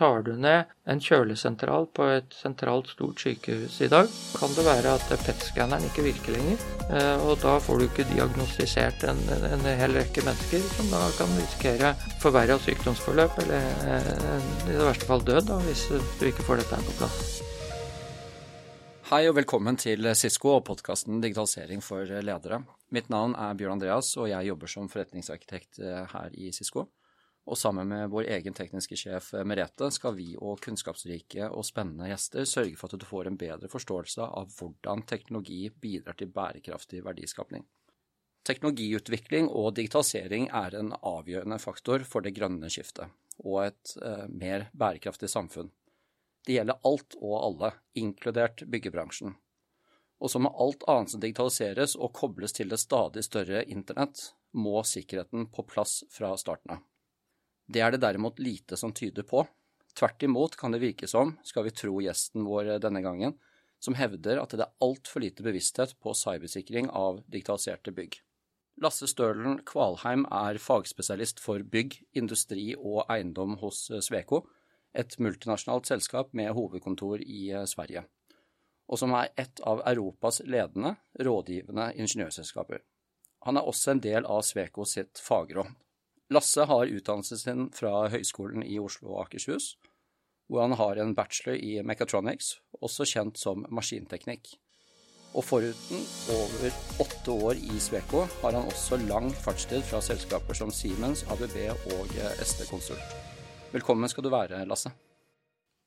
tar du ned en kjølesentral på et sentralt stort sykehus i dag, kan det være at PET-skanneren ikke virker lenger. Eh, og da får du ikke diagnostisert en, en hel rekke mennesker som da kan risikere forverra sykdomsforløp, eller eh, i det verste fall død, da, hvis du ikke får dette her på plass. Hei og velkommen til Sisko og podkasten Digitalisering for ledere. Mitt navn er Bjørn Andreas, og jeg jobber som forretningsarkitekt her i Sisko. Og sammen med vår egen tekniske sjef eh, Merete skal vi og kunnskapsrike og spennende gjester sørge for at du får en bedre forståelse av hvordan teknologi bidrar til bærekraftig verdiskapning. Teknologiutvikling og digitalisering er en avgjørende faktor for det grønne skiftet og et eh, mer bærekraftig samfunn. Det gjelder alt og alle, inkludert byggebransjen. Og som med alt annet som digitaliseres og kobles til det stadig større internett, må sikkerheten på plass fra starten av. Det er det derimot lite som tyder på. Tvert imot kan det virke som, skal vi tro gjesten vår denne gangen, som hevder at det er altfor lite bevissthet på cybersikring av digitaliserte bygg. Lasse Stølen Kvalheim er fagspesialist for bygg, industri og eiendom hos Sveko, et multinasjonalt selskap med hovedkontor i Sverige, og som er et av Europas ledende rådgivende ingeniørselskaper. Han er også en del av Sveko sitt fagråd. Lasse har utdannelsen sin fra Høgskolen i Oslo og Akershus, hvor han har en bachelor i mechatronics, også kjent som maskinteknikk. Og foruten over åtte år i Sveko har han også lang fartstid fra selskaper som Siemens, ABB og SD Konsult. Velkommen skal du være, Lasse.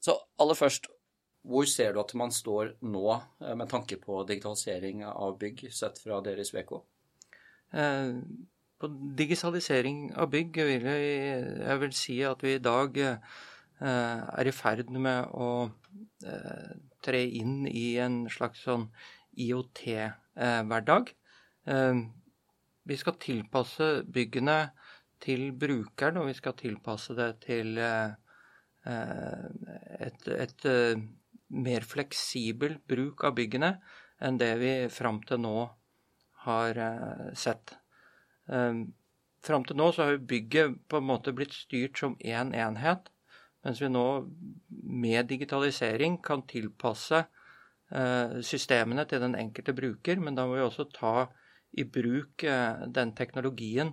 Så aller først, hvor ser du at man står nå eh, med tanke på digitalisering av bygg, sett fra dere i Sveko? Eh, på digitalisering av bygg vil jeg, jeg vil si at vi i dag eh, er i ferd med å eh, tre inn i en slags sånn IOT-hverdag. Eh, vi skal tilpasse byggene til brukeren, og vi skal tilpasse det til et, et mer fleksibel bruk av byggene enn det vi fram til nå har sett. Um, Fram til nå så har bygget på en måte blitt styrt som én en enhet, mens vi nå med digitalisering kan tilpasse uh, systemene til den enkelte bruker. Men da må vi også ta i bruk uh, den teknologien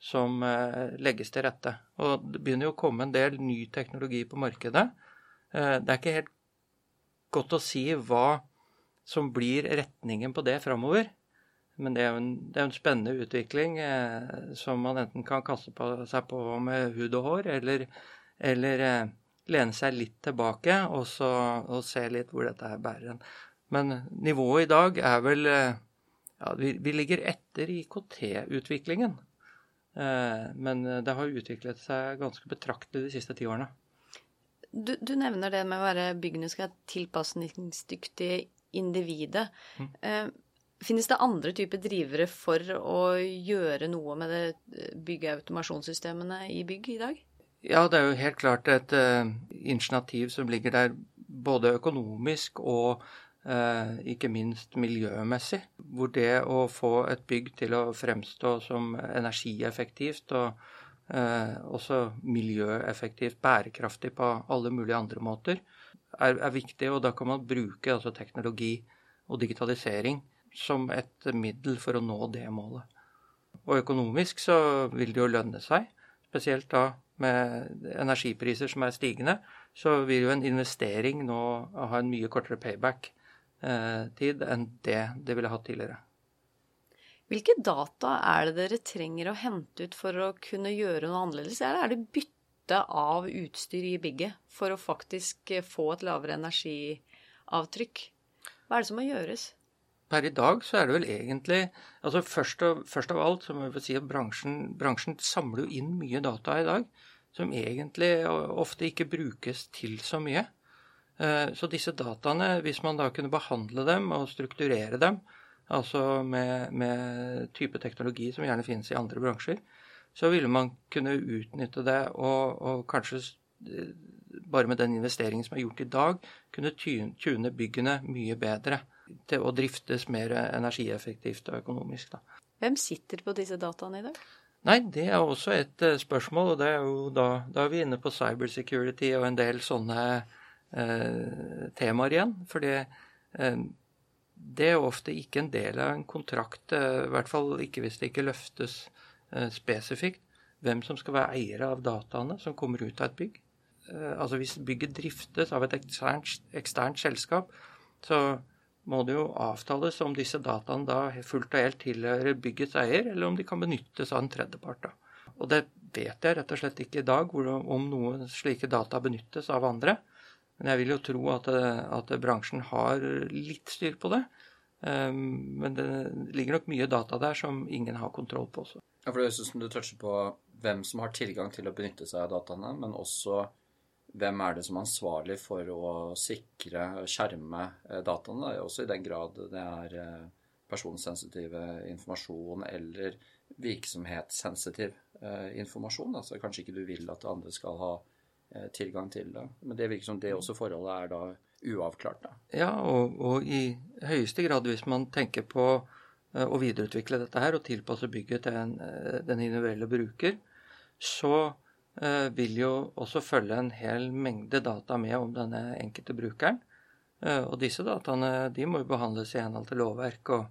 som uh, legges til rette. Og det begynner jo å komme en del ny teknologi på markedet. det er ikke helt godt å si hva som blir retningen på det framover. Men det er jo en, en spennende utvikling eh, som man enten kan kaste på, seg på med hud og hår, eller, eller eh, lene seg litt tilbake og, så, og, se litt hvor dette her bærer en. Men nivået i dag er vel eh, ja, vi, vi, ligger etter IKT-utviklingen. Eh, men det har utviklet seg ganske betraktelig de siste ti årene. Du, du, nevner det med å være byggene skal tilpasningsdyktige individet. Mm. Finnes det andre typer drivere for å gjøre noe med det eh, byggeautomasjonssystemene i bygg i dag? Ja, det er jo helt klart et uh, initiativ som ligger der både økonomisk og uh, ikke minst miljømessig. Hvor det å få et bygg til å fremstå som energieffektivt og uh, også miljøeffektivt, bærekraftig på alle mulige andre måter, er, er viktig. Og da kan man bruke altså, teknologi og digitalisering som et middel for å nå det målet. Og økonomisk så vil det jo lønne seg, spesielt da med energipriser som er stigende, så vil jo en investering nå ha en mye kortere payback-tid eh, enn det det ville hatt tidligere. Hvilke data er det dere trenger å hente ut for å kunne gjøre noe annerledes? Eller Er det bytte av utstyr i bygget for å faktisk få et lavere energiavtrykk? Hva er det som må gjøres? Per i dag så er det vel egentlig altså Først, og, først av alt så må vi si at bransjen, bransjen samler jo inn mye data i dag som egentlig ofte ikke brukes til så mye. Eh, så disse dataene, hvis man da kunne behandle dem og strukturere dem, altså med, med type teknologi som gjerne finnes i andre bransjer, så ville man kunne utnytte det og, og kanskje eh, bare med den investeringen som er gjort i dag, kunne tune byggene mye bedre til å driftes mer energieffektivt og økonomisk. Da. Hvem sitter på disse dataene i dag? Nei, det er også et uh, spørsmål, og det er jo da, da er vi inne på cybersecurity og en del sånne eh, temaer igjen. For det, uh, det er ofte ikke en del av en kontrakt, i hvert fall ikke hvis det ikke løftes spesifikt, hvem som skal være eiere av dataene som kommer ut av et bygg. Altså hvis bygget driftes av et eksternt, eksternt selskap, så må det jo avtales om disse dataene da fullt og helt tilhører byggets eier, eller om de kan benyttes av en tredjepart. Da. Og det vet jeg rett og slett ikke i dag, om noen slike data benyttes av andre. Men jeg vil jo tro at, at bransjen har litt styr på det. Ehm, men det ligger nok mye data der som ingen har kontroll på også. Ja, for det høres ut som du toucher på hvem som har tilgang til å benytte seg av dataene, men også hvem er det som er ansvarlig for å sikre, og skjerme eh, dataene? Også i den grad det er personsensitiv personsensitive informasjon eller virksomhetssensitiv eh, informasjon. Altså kanskje ikke du vil at andre skal ha tilgang til det. Men det virker som det også forholdet er da uavklart. Da. Ja, og, og i høyeste grad hvis man tenker på å videreutvikle dette her og tilpasse bygget til en, den individuelle bruker, så Eh, vil jo også følge en hel mengde data med om denne enkelte brukeren. Eh, og disse dataene de må jo behandles i henhold til lovverk og,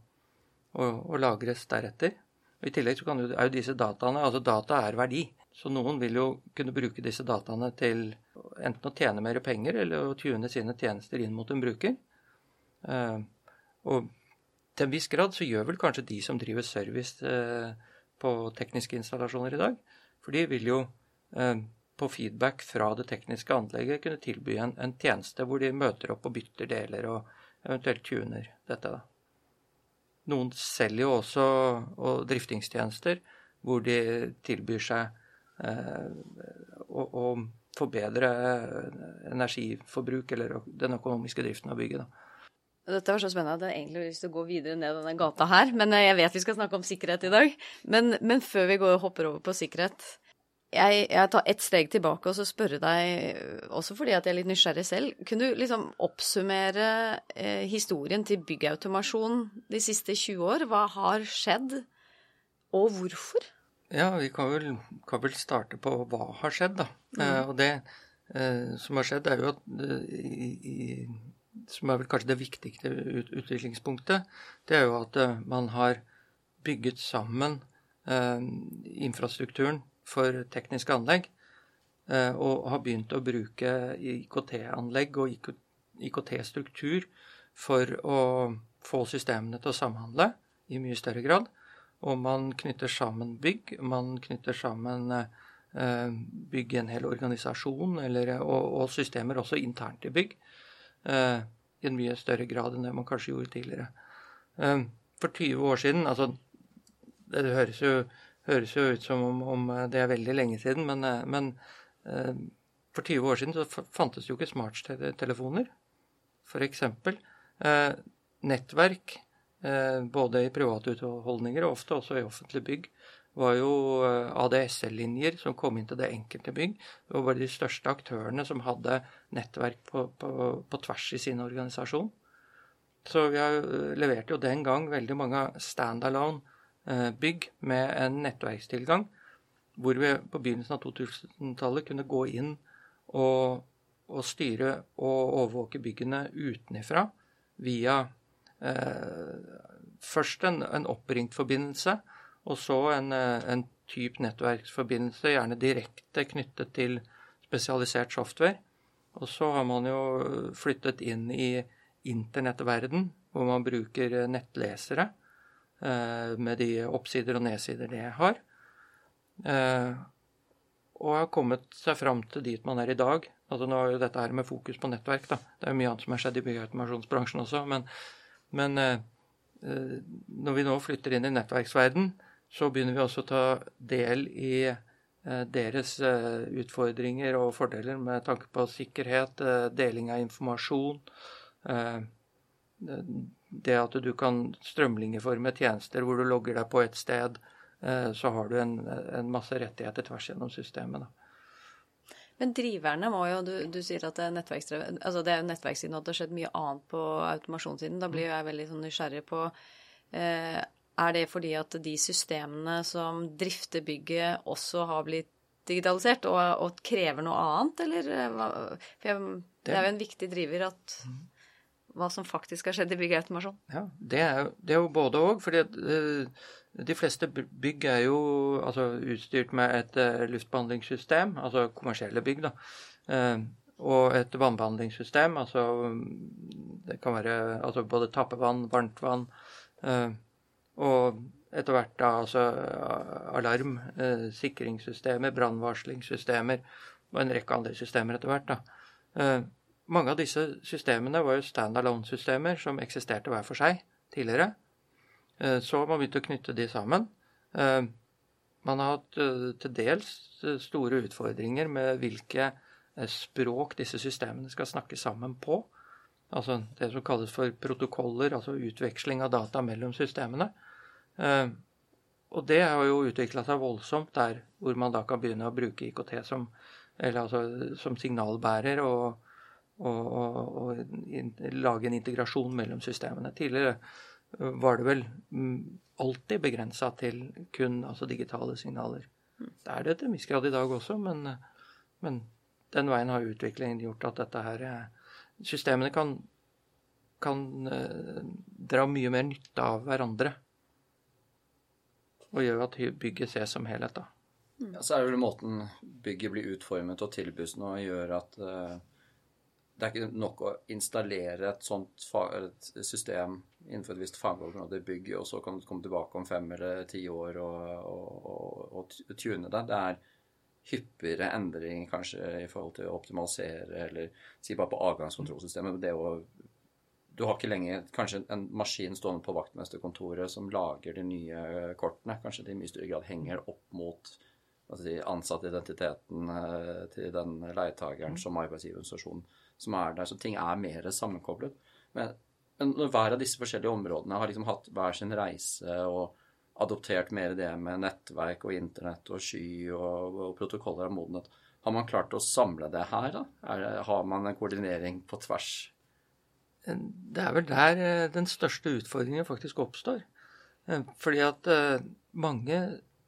og, og lagres deretter. Og I tillegg så jo, er jo disse dataene Altså data er verdi. Så noen vil jo kunne bruke disse dataene til enten å tjene mer penger eller å tune sine tjenester inn mot en bruker. Eh, og til en viss grad så gjør vel kanskje de som driver service på tekniske installasjoner i dag. For de vil jo Eh, på feedback fra det tekniske anlegget kunne tilby en, en, tjeneste hvor de møter opp og bytter deler og eventuelt tuner dette. Noen selger jo også og driftingstjenester hvor de tilbyr seg eh, å, å, forbedre energiforbruk eller den økonomiske driften av bygget. da. Dette var så spennende at jeg egentlig har lyst til å gå videre ned denne gata her. Men jeg vet vi skal snakke om sikkerhet i dag. Men, men før vi går hopper over på sikkerhet, jeg, jeg tar ett steg tilbake og så spørre deg, også fordi at jeg er litt nysgjerrig selv, kunne du liksom oppsummere eh, historien til byggautomasjon de siste 20 år? Hva har skjedd, og hvorfor? Ja, vi kan vel, kan vel starte på hva har skjedd, da. Mm. Eh, og det eh, som har skjedd, er jo at eh, i, i, som er vel kanskje det viktigste ut, utviklingspunktet, det er jo at eh, man har bygget sammen eh, infrastrukturen for tekniske anlegg, eh, og har begynt å bruke IKT-anlegg og IKT-struktur for å få systemene til å samhandle i mye større grad. Og man knytter sammen bygg, man knytter sammen eh, bygg i en hel organisasjon eller, og, og, systemer også internt i bygg eh, i en mye større grad enn det man kanskje gjorde tidligere. For 20 år siden altså Det høres jo høres jo ut som om, om, eh, det er veldig lenge siden, men, eh, men eh, for 20 år siden så fantes jo ikke smarttelefoner. Eksempel. Eh, nettverk, eh, både i private utholdninger og ofte også i offentlige bygg, var jo ADSL-linjer som kom inn til det enkelte bygg. Det var bare de største aktørene som hadde nettverk på, på, på tvers i sin organisasjon. Så vi har levert jo den gang veldig mange standalone bygg med en nettverkstilgang, hvor vi på begynnelsen av 2000-tallet kunne gå inn og, og, styre og overvåke byggene utenifra via eh, først en, en, oppringt forbindelse, og så en, eh, en type nettverksforbindelse, gjerne direkte knyttet til spesialisert software. Og så har man jo flyttet inn i internettverden, hvor man bruker nettlesere Eh, med de oppsider og nedsider det har. Eh, og har kommet seg fram til dit man er i dag. Altså Nå er jo dette her med fokus på nettverk, da. Det er jo mye annet som har skjedd i byautomasjonsbransjen også. Men, men eh, når vi nå flytter inn i nettverksverden, så begynner vi også å ta del i deres utfordringer og fordeler med tanke på sikkerhet, deling av informasjon det at du kan strømlinjeforme tjenester hvor du logger deg på et sted, eh, så har du en, en masse rettigheter tvers gjennom systemet. Da. Men driverne må jo Du, du sier at det er nettverksdrevet altså Det er nettverkssiden, og det har skjedd mye annet på automasjonssiden. Da blir jo jeg veldig sånn nysgjerrig på eh, er det fordi at de systemene som drifter bygget, også har blitt digitalisert og, og krever noe annet, eller? For jeg, det er jo en viktig driver at hva som faktisk har skjedd i byggautomasjon. Ja, det er, det er jo både òg. fordi uh, de fleste bygg er jo altså, utstyrt med et uh, luftbehandlingssystem, altså kommersielle bygg, da. Uh, og et vannbehandlingssystem, altså det kan være altså, både tappevann, varmt vann, og etter hvert da altså alarm, sikringssystemer, brannvarslingssystemer og en rekke andre systemer etter hvert. da. Mange av disse systemene var jo stand-alone-systemer som eksisterte hver for seg tidligere. Eh, så har man begynt å knytte de sammen. Eh, man har hatt eh, til dels store utfordringer med hvilke språk disse systemene skal snakke sammen på. Altså det som kalles for protokoller, altså utveksling av data mellom systemene. Og det har jo utvikla seg voldsomt der hvor man da kan begynne å bruke IKT som, altså, som signalbærer og, og, og, og in, lage en integrasjon mellom systemene. Tidligere øh, var det vel mm, alltid begrensa til kun altså digitale signaler. Det er det til en viss grad i dag også, men, men, den veien har utviklingen gjort at dette her øh, Systemene kan, kan uh, dra mye mer nytte av hverandre. Og gjør at bygget ses som helhet, da. Ja, så er det vel måten bygget blir utformet og tilbys nå, gjør at uh det er ikke nok å installere et sånt et system innenfor et visst fagområde i bygget, og så kan du komme tilbake om fem eller ti år og, og, og, og tune det. Det er hyppigere endringer kanskje i forhold til å optimalisere, eller si bare på avgangskontrollsystemet. Det å, du har ikke lenger kanskje en maskin stående på vaktmesterkontoret som lager de nye kortene. Kanskje det i mye større grad henger opp mot altså ansattidentiteten eh, til den leietageren som arbeidsgiverorganisasjon som er der. Så ting er mer sammenkoblet. Men, men hver av disse forskjellige områdene har liksom hatt hver sin reise og adoptert mer det med nettverk og internett og sky og, og protokoller av modenhet. Har man klart å samle det her, da? Det, har man en koordinering på tvers? Det er vel der eh, den største utfordringen faktisk oppstår. Eh, fordi at eh, mange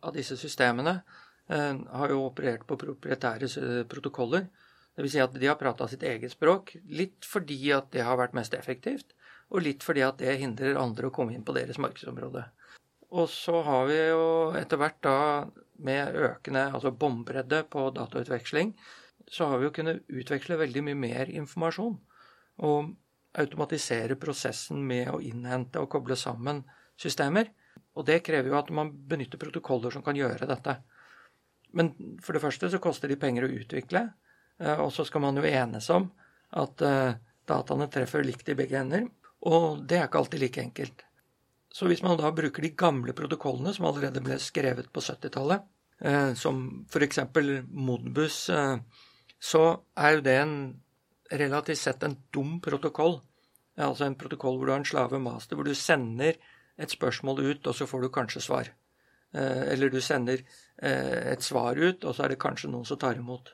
av disse systemene har jo operert på proprietære protokoller Dvs. Si at de har prata sitt eget språk, litt fordi at det har vært mest effektivt, og litt fordi at det hindrer andre å komme inn på deres markedsområde. Og så har vi jo etter hvert da, med økende altså bombredde på datautveksling, så har vi jo kunnet utveksle veldig mye mer informasjon. Og automatisere prosessen med å innhente og koble sammen systemer. Og det krever jo at man benytter protokoller som kan gjøre dette. Men for det første så koster de penger å utvikle. Eh, og så skal man jo enes om at eh, dataene treffer likt i begge ender. Og det er ikke alltid like enkelt. Så hvis man da bruker de gamle protokollene som allerede ble skrevet på 70-tallet, eh, som f.eks. Modbus, så er jo det en relativt sett en dum protokoll. Altså en protokoll hvor du har en slave master, hvor du sender et spørsmål ut, og så får du kanskje svar. Eller du sender et svar ut, og så er det kanskje noen som tar imot.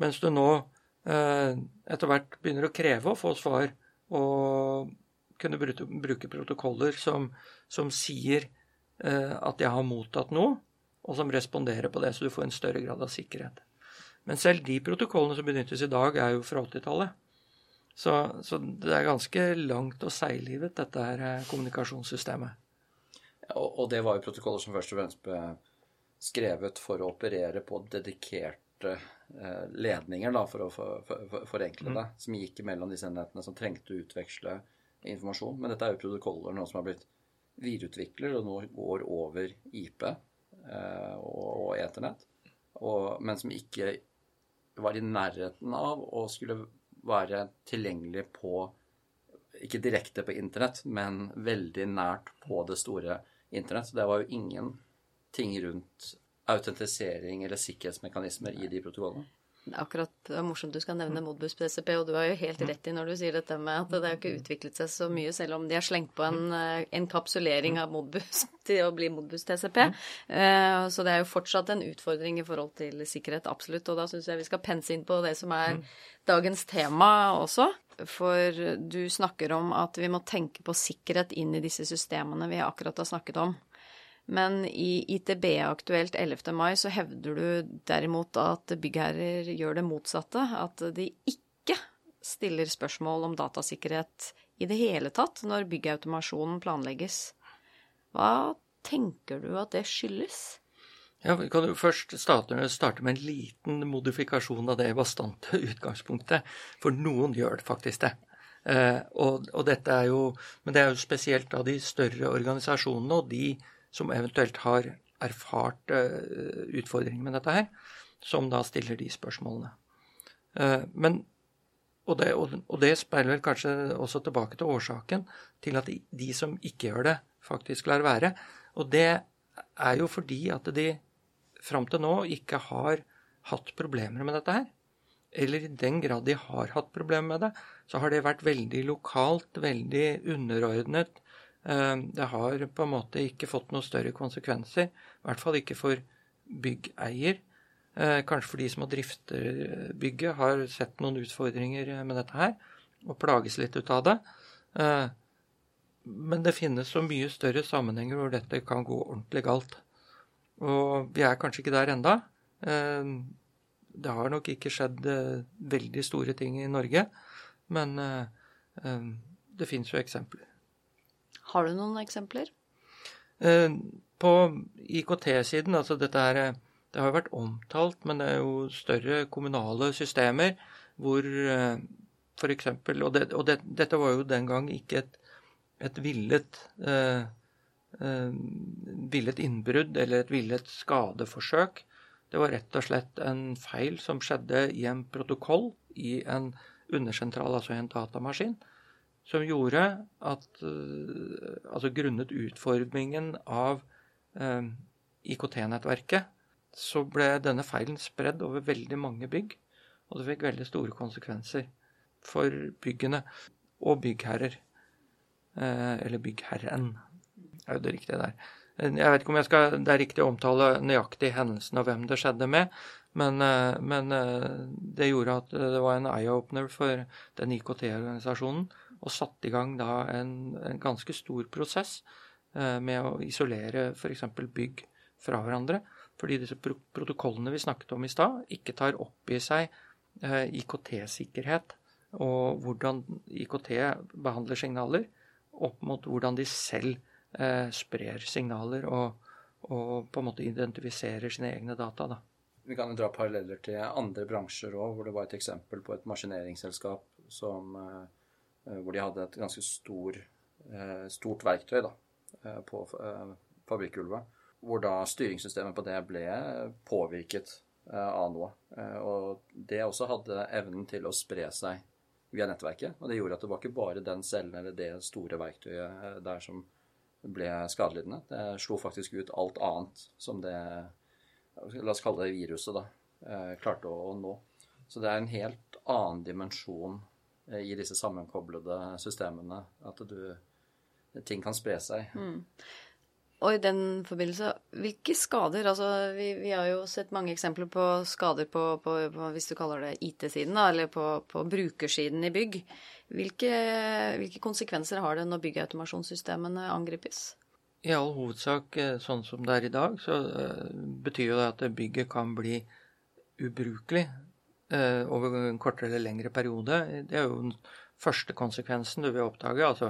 Mens du nå eh, etter hvert begynner å kreve å få svar og kunne bruke, protokoller som, som sier eh, at jeg har mottatt noe, og som responderer på det, så du får en større grad av sikkerhet. Men selv de protokollene som benyttes i dag, er jo fra 80-tallet. Så, så, det er ganske langt og seiglivet, dette her eh, kommunikasjonssystemet. Og, og, det var jo protokoller som først og fremst ble skrevet for å operere på dedikert Eh, ledninger, da, for å for, for, forenkle det, mm. som gikk mellom disse enhetene som trengte å utveksle informasjon. Men dette er jo protokoller nå som har blitt videreutviklet, og nå går over IP eh, og Eternett, men som ikke var i nærheten av å skulle være tilgjengelig på Ikke direkte på internett, men veldig nært på det store internett. Så det var jo ingenting rundt autentisering eller sikkerhetsmekanismer i de protokollene? akkurat det er morsomt du skal nevne Modbus PCP, og du har jo helt rett i når du sier dette med at det har ikke utviklet seg så mye, selv om de har slengt på en, eh, en kapsulering av Modbus til å bli Modbus TCP. Uh, så det er jo fortsatt en utfordring i forhold til sikkerhet, absolutt. Og da syns jeg vi skal pense inn på det som er dagens tema også. For du snakker om at vi må tenke på sikkerhet inn i disse systemene vi akkurat har snakket om. Men i ITB aktuelt 11. mai så hevder du derimot at byggherrer gjør det motsatte. At de ikke stiller spørsmål om datasikkerhet i det hele tatt når byggautomasjonen planlegges. Hva tenker du at det skyldes? Ja, Vi kan jo først starte, med en liten modifikasjon av det bastante utgangspunktet. For noen gjør det faktisk det. Eh, og, og, dette er jo, Men det er jo spesielt av de større organisasjonene og de som eventuelt har erfart uh, utfordringer med dette her, som da stiller de spørsmålene. Uh, men, og det, og, det, speiler vel kanskje også tilbake til årsaken til at de, de, som ikke gjør det, faktisk lar være. Og det er jo fordi at de fram til nå ikke har hatt problemer med dette her. Eller i den grad de har hatt problemer med det, så har det vært veldig lokalt, veldig underordnet Eh, det har på en måte ikke fått noen større konsekvenser, i hvert fall ikke for byggeier. Eh, kanskje for de som har drifter bygget, har sett noen utfordringer med dette her og plages litt ut av det. Eh, men det finnes så mye større sammenhenger hvor dette kan gå ordentlig galt. Og vi er kanskje ikke der enda. Det har nok ikke skjedd veldig store ting i Norge, men det finnes jo eksempler. Har du noen eksempler? Eh, på IKT-siden, altså dette her eh, Det har jo vært omtalt, men det er jo større kommunale systemer hvor eh, f.eks. Og, det, og det, dette var jo den gang ikke et, et villet eh, villet innbrudd eller et villet skadeforsøk. Det var rett og slett en feil som skjedde i en protokoll i en undersentral, altså i en datamaskin som gjorde at eh, Altså grunnet utformingen av eh, IKT-nettverket, så ble denne feilen spredd over veldig mange bygg. Og det fikk veldig store konsekvenser for byggene og byggherrer. Eh, eller byggherren, er jo det riktige der. Jeg vet ikke om jeg skal, det er riktig å omtale nøyaktig hendelsen og hvem det skjedde med, men, men det gjorde at det var en eye-opener for den IKT-organisasjonen og satte i gang da en, en ganske stor prosess eh, med å isolere f.eks. bygg fra hverandre. Fordi disse pro protokollene vi snakket om i stad, ikke tar opp i seg eh, IKT-sikkerhet og hvordan IKT behandler signaler, opp mot hvordan de selv eh, sprer signaler og, og, på en måte identifiserer sine egne data. da. Vi kan dra paralleller til andre bransjer òg, hvor det var et eksempel på et maskineringsselskap som Eh, hvor de hadde et ganske stor, eh, stort verktøy da, eh, på fabrikkgulvet. Hvor da styringssystemet på det ble påvirket av noe. Og det også hadde evnen til å spre seg via nettverket. Og det gjorde at det var ikke bare den cellen eller det store verktøyet der som ble skadelidende. Det slo faktisk ut alt annet som det La oss kalle det viruset, da. Klarte å nå. Så det er en helt annen dimensjon Eh, i disse sammenkoblede systemene. At du, ting kan spre seg. Mm. Og i den forbindelse, hvilke skader Altså, vi, vi har jo sett mange eksempler på skader på, på, på hvis du kaller det IT-siden, da, eller på, på, brukersiden i bygg. Hvilke, hvilke, konsekvenser har det når byggautomasjonssystemene angripes? I all hovedsak, eh, sånn som det er i dag, så uh, betyr jo det at bygget kan bli ubrukelig Eh, over en kortere eller lengre periode. Det er jo den første konsekvensen du vil oppdage. Altså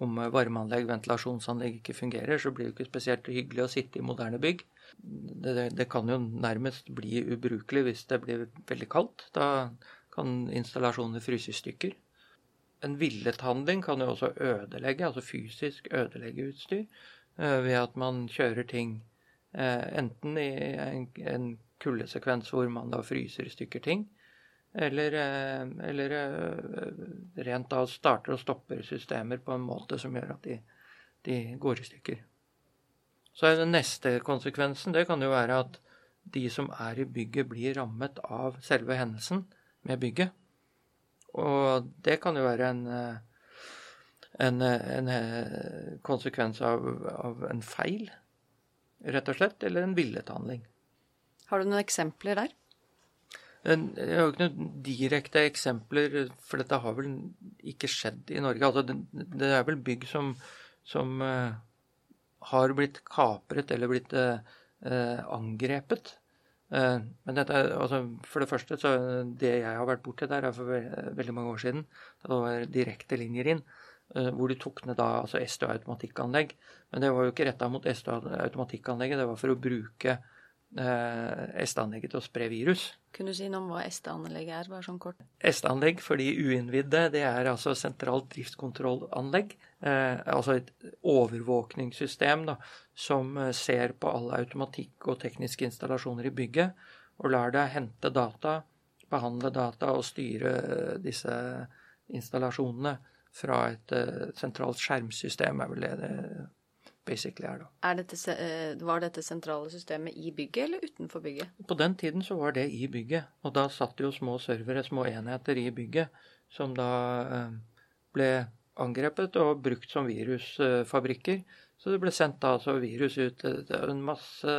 om varmeanlegg, ventilasjonsanlegg ikke fungerer, så blir det ikke spesielt hyggelig å sitte i moderne bygg. Det, det, det kan jo nærmest bli ubrukelig hvis det blir veldig kaldt. Da kan installasjoner fryse i stykker. En villet handling kan jo også ødelegge, altså fysisk ødelegge utstyr, eh, ved at man kjører ting eh, enten i en, en kuldesekvens hvor man da fryser i stykker ting, eller, eh, eller eh, rent da starter og stopper systemer på en måte som gjør at de, de går i stykker. Så den neste konsekvensen det kan jo være at de som er i bygget, blir rammet av selve hendelsen med bygget. Og det kan jo være en, en, en konsekvens av, av, en feil, rett og slett, eller en villet handling. Har du noen eksempler der? Jeg har jo ikke noen direkte eksempler, for dette har vel ikke skjedd i Norge. Altså, det, er vel bygg som, som uh, har blitt kapret eller blitt uh, angrepet. Uh, men dette, altså, for det første, så det jeg har vært borti der, er for veldig mange år siden. Det var direkte linjer inn. Hvor de tok ned da altså SD-automatikkanlegg. Men det var jo ikke retta mot SD-automatikkanlegget. det var for å bruke eh, SD-anlegget til å spre virus. Kunne du si noe om hva SD-anlegget er, bare sånn kort? SD-anlegg for de uinnvidde, det er altså sentralt driftskontrollanlegg. Eh, altså et overvåkningssystem da, som eh, ser på all automatikk og tekniske installasjoner i bygget, og lar deg hente data, behandle data og styre eh, disse installasjonene fra et sentralt skjermsystem, er vel det det basically er, da. Er dette, eh, var dette sentrale systemet i bygget eller utenfor bygget? På den tiden så var det i bygget. Og da satt jo små servere, små enheter i bygget, som da eh, ble angrepet og brukt som virusfabrikker. Så det ble sendt da altså virus ut en masse,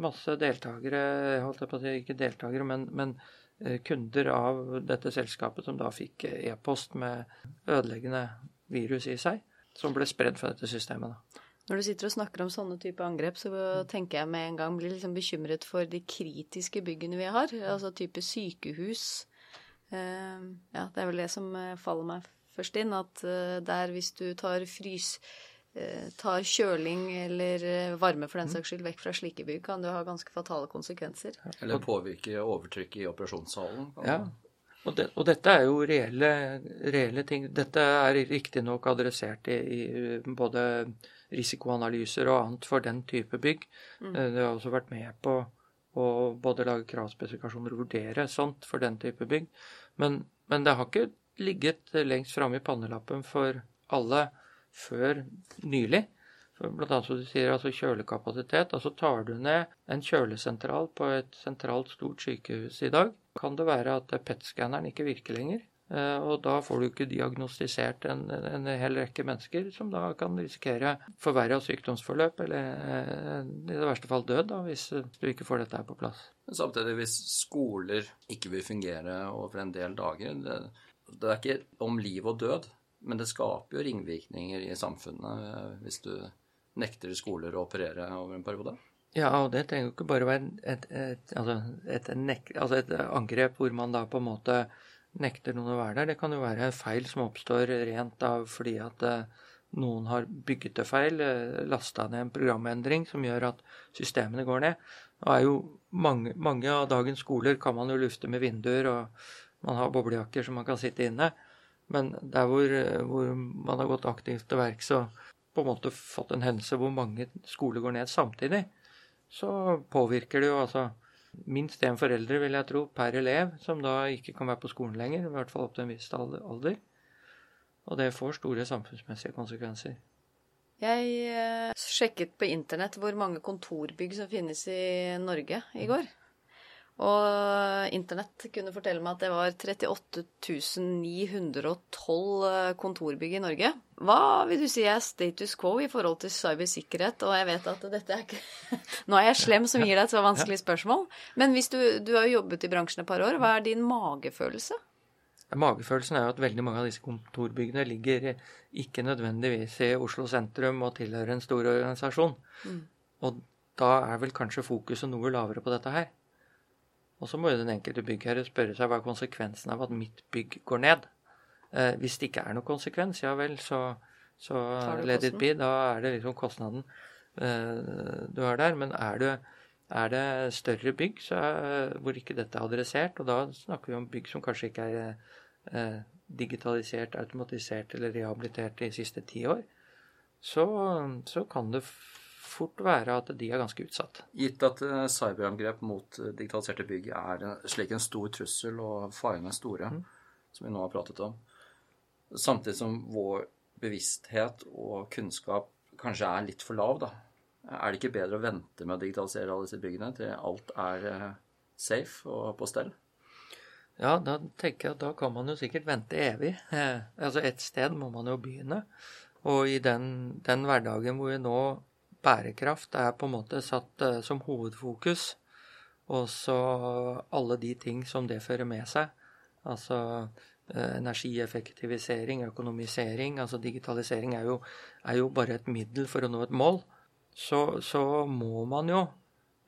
masse deltakere, holdt jeg på å si, ikke deltakere, men, men eh, kunder av dette selskapet som da fikk e-post med ødeleggende virus i seg, som ble spredd fra dette systemet. da. Når du sitter og snakker om sånne type angrep, så tenker jeg med en gang blir liksom bekymret for de kritiske byggene vi har. Altså type sykehus. Ehm, ja, det er vel det som eh, faller meg først inn. At eh, der hvis du tar frys eh, tar kjøling eller varme for den saks skyld vekk fra slike bygg, kan det ha ganske fatale konsekvenser. Eller påvirke overtrykket i operasjonssalen. Ja, og, det, og, dette er jo reelle, reelle ting. Dette er riktignok adressert i, i både risikoanalyser og annet for den type bygg. Mm. Eh, det har også vært med på å både lage kravspesifikasjoner og vurdere sånt for den type bygg. Men, men det har ikke ligget lengst framme i pannelappen for alle før nylig. Blant annet som du sier, altså kjølekapasitet. Altså tar du ned en kjølesentral på et sentralt, stort sykehus i dag, kan det være at PET-skanneren ikke virker lenger. Eh, og da får du ikke diagnostisert en, en, hel rekke mennesker som da kan risikere forverra sykdomsforløp, eller eh, i det verste fall død, da, hvis du ikke får dette her på plass. Men samtidig, hvis skoler ikke vil fungere over en del dager det, det er ikke om liv og død, men det skaper jo ringvirkninger i samfunnet eh, hvis du nekter skoler å operere over en periode. Ja, og det trenger jo ikke bare være et, et, altså et, altså et angrep hvor man da på en måte nekter noen å være der. Det kan jo være feil som oppstår rent av fordi at eh, noen har bygget det feil, eh, lasta ned en programendring som gjør at systemene går ned. Det er mange, mange, av dagens skoler kan man jo lufte med vinduer, og man har boblejakker som man kan sitte inne. Men der hvor, hvor man har gått aktivt til verks og på en måte fått en hendelse hvor mange skoler går ned samtidig, så påvirker det jo altså minst én foreldre, vil jeg tro, per elev, som da ikke kan være på skolen lenger, i hvert fall opp til en viss alder. Og det får store samfunnsmessige konsekvenser. Jeg eh, sjekket på internett hvor mange kontorbygg som finnes i Norge i går. Og internett kunne fortelle meg at det var 38 912 eh, kontorbygg i Norge. Hva vil du si er status quo i forhold til cybersikkerhet? Og jeg vet at dette er ikke Nå er jeg slem som gir deg et så vanskelig spørsmål. Men hvis du, du har jo jobbet i bransjen et par år, hva er din magefølelse? Magefølelsen er jo at veldig mange av disse kontorbyggene ligger ikke nødvendigvis i Oslo sentrum og tilhører en stor organisasjon. Mm. Og da er vel kanskje fokuset noe lavere på dette her. Og så må jo den enkelte byggherre spørre seg hva er konsekvensen av at mitt bygg går ned. Eh, hvis det ikke er noen konsekvens, ja vel, så, så let it be. Da er det liksom kostnaden eh, du har der. Men er det, er det større bygg er, hvor ikke dette er adressert, og da snakker vi om bygg som kanskje ikke er eh, digitalisert, automatisert eller rehabilitert de siste ti år, så, så kan det fort være at de er ganske utsatt. Gitt at eh, cyberangrep mot eh, digitaliserte bygg er slik en stor trussel, og farene er store, mm. som vi nå har pratet om, samtidig som vår bevissthet og kunnskap kanskje er litt for lav, da. Er det ikke bedre å vente med å digitalisere alle disse byggene til alt er eh, safe og på stell? Ja, da tenker jeg at da kan man jo sikkert vente evig. Eh, altså et sted må man jo begynne. Og i den, den hverdagen hvor vi nå bærekraft er på en måte satt eh, som hovedfokus, og så alle de ting som det fører med seg, altså eh, energieffektivisering, økonomisering, altså digitalisering er jo, er jo bare et middel for å nå et mål, så, så må man jo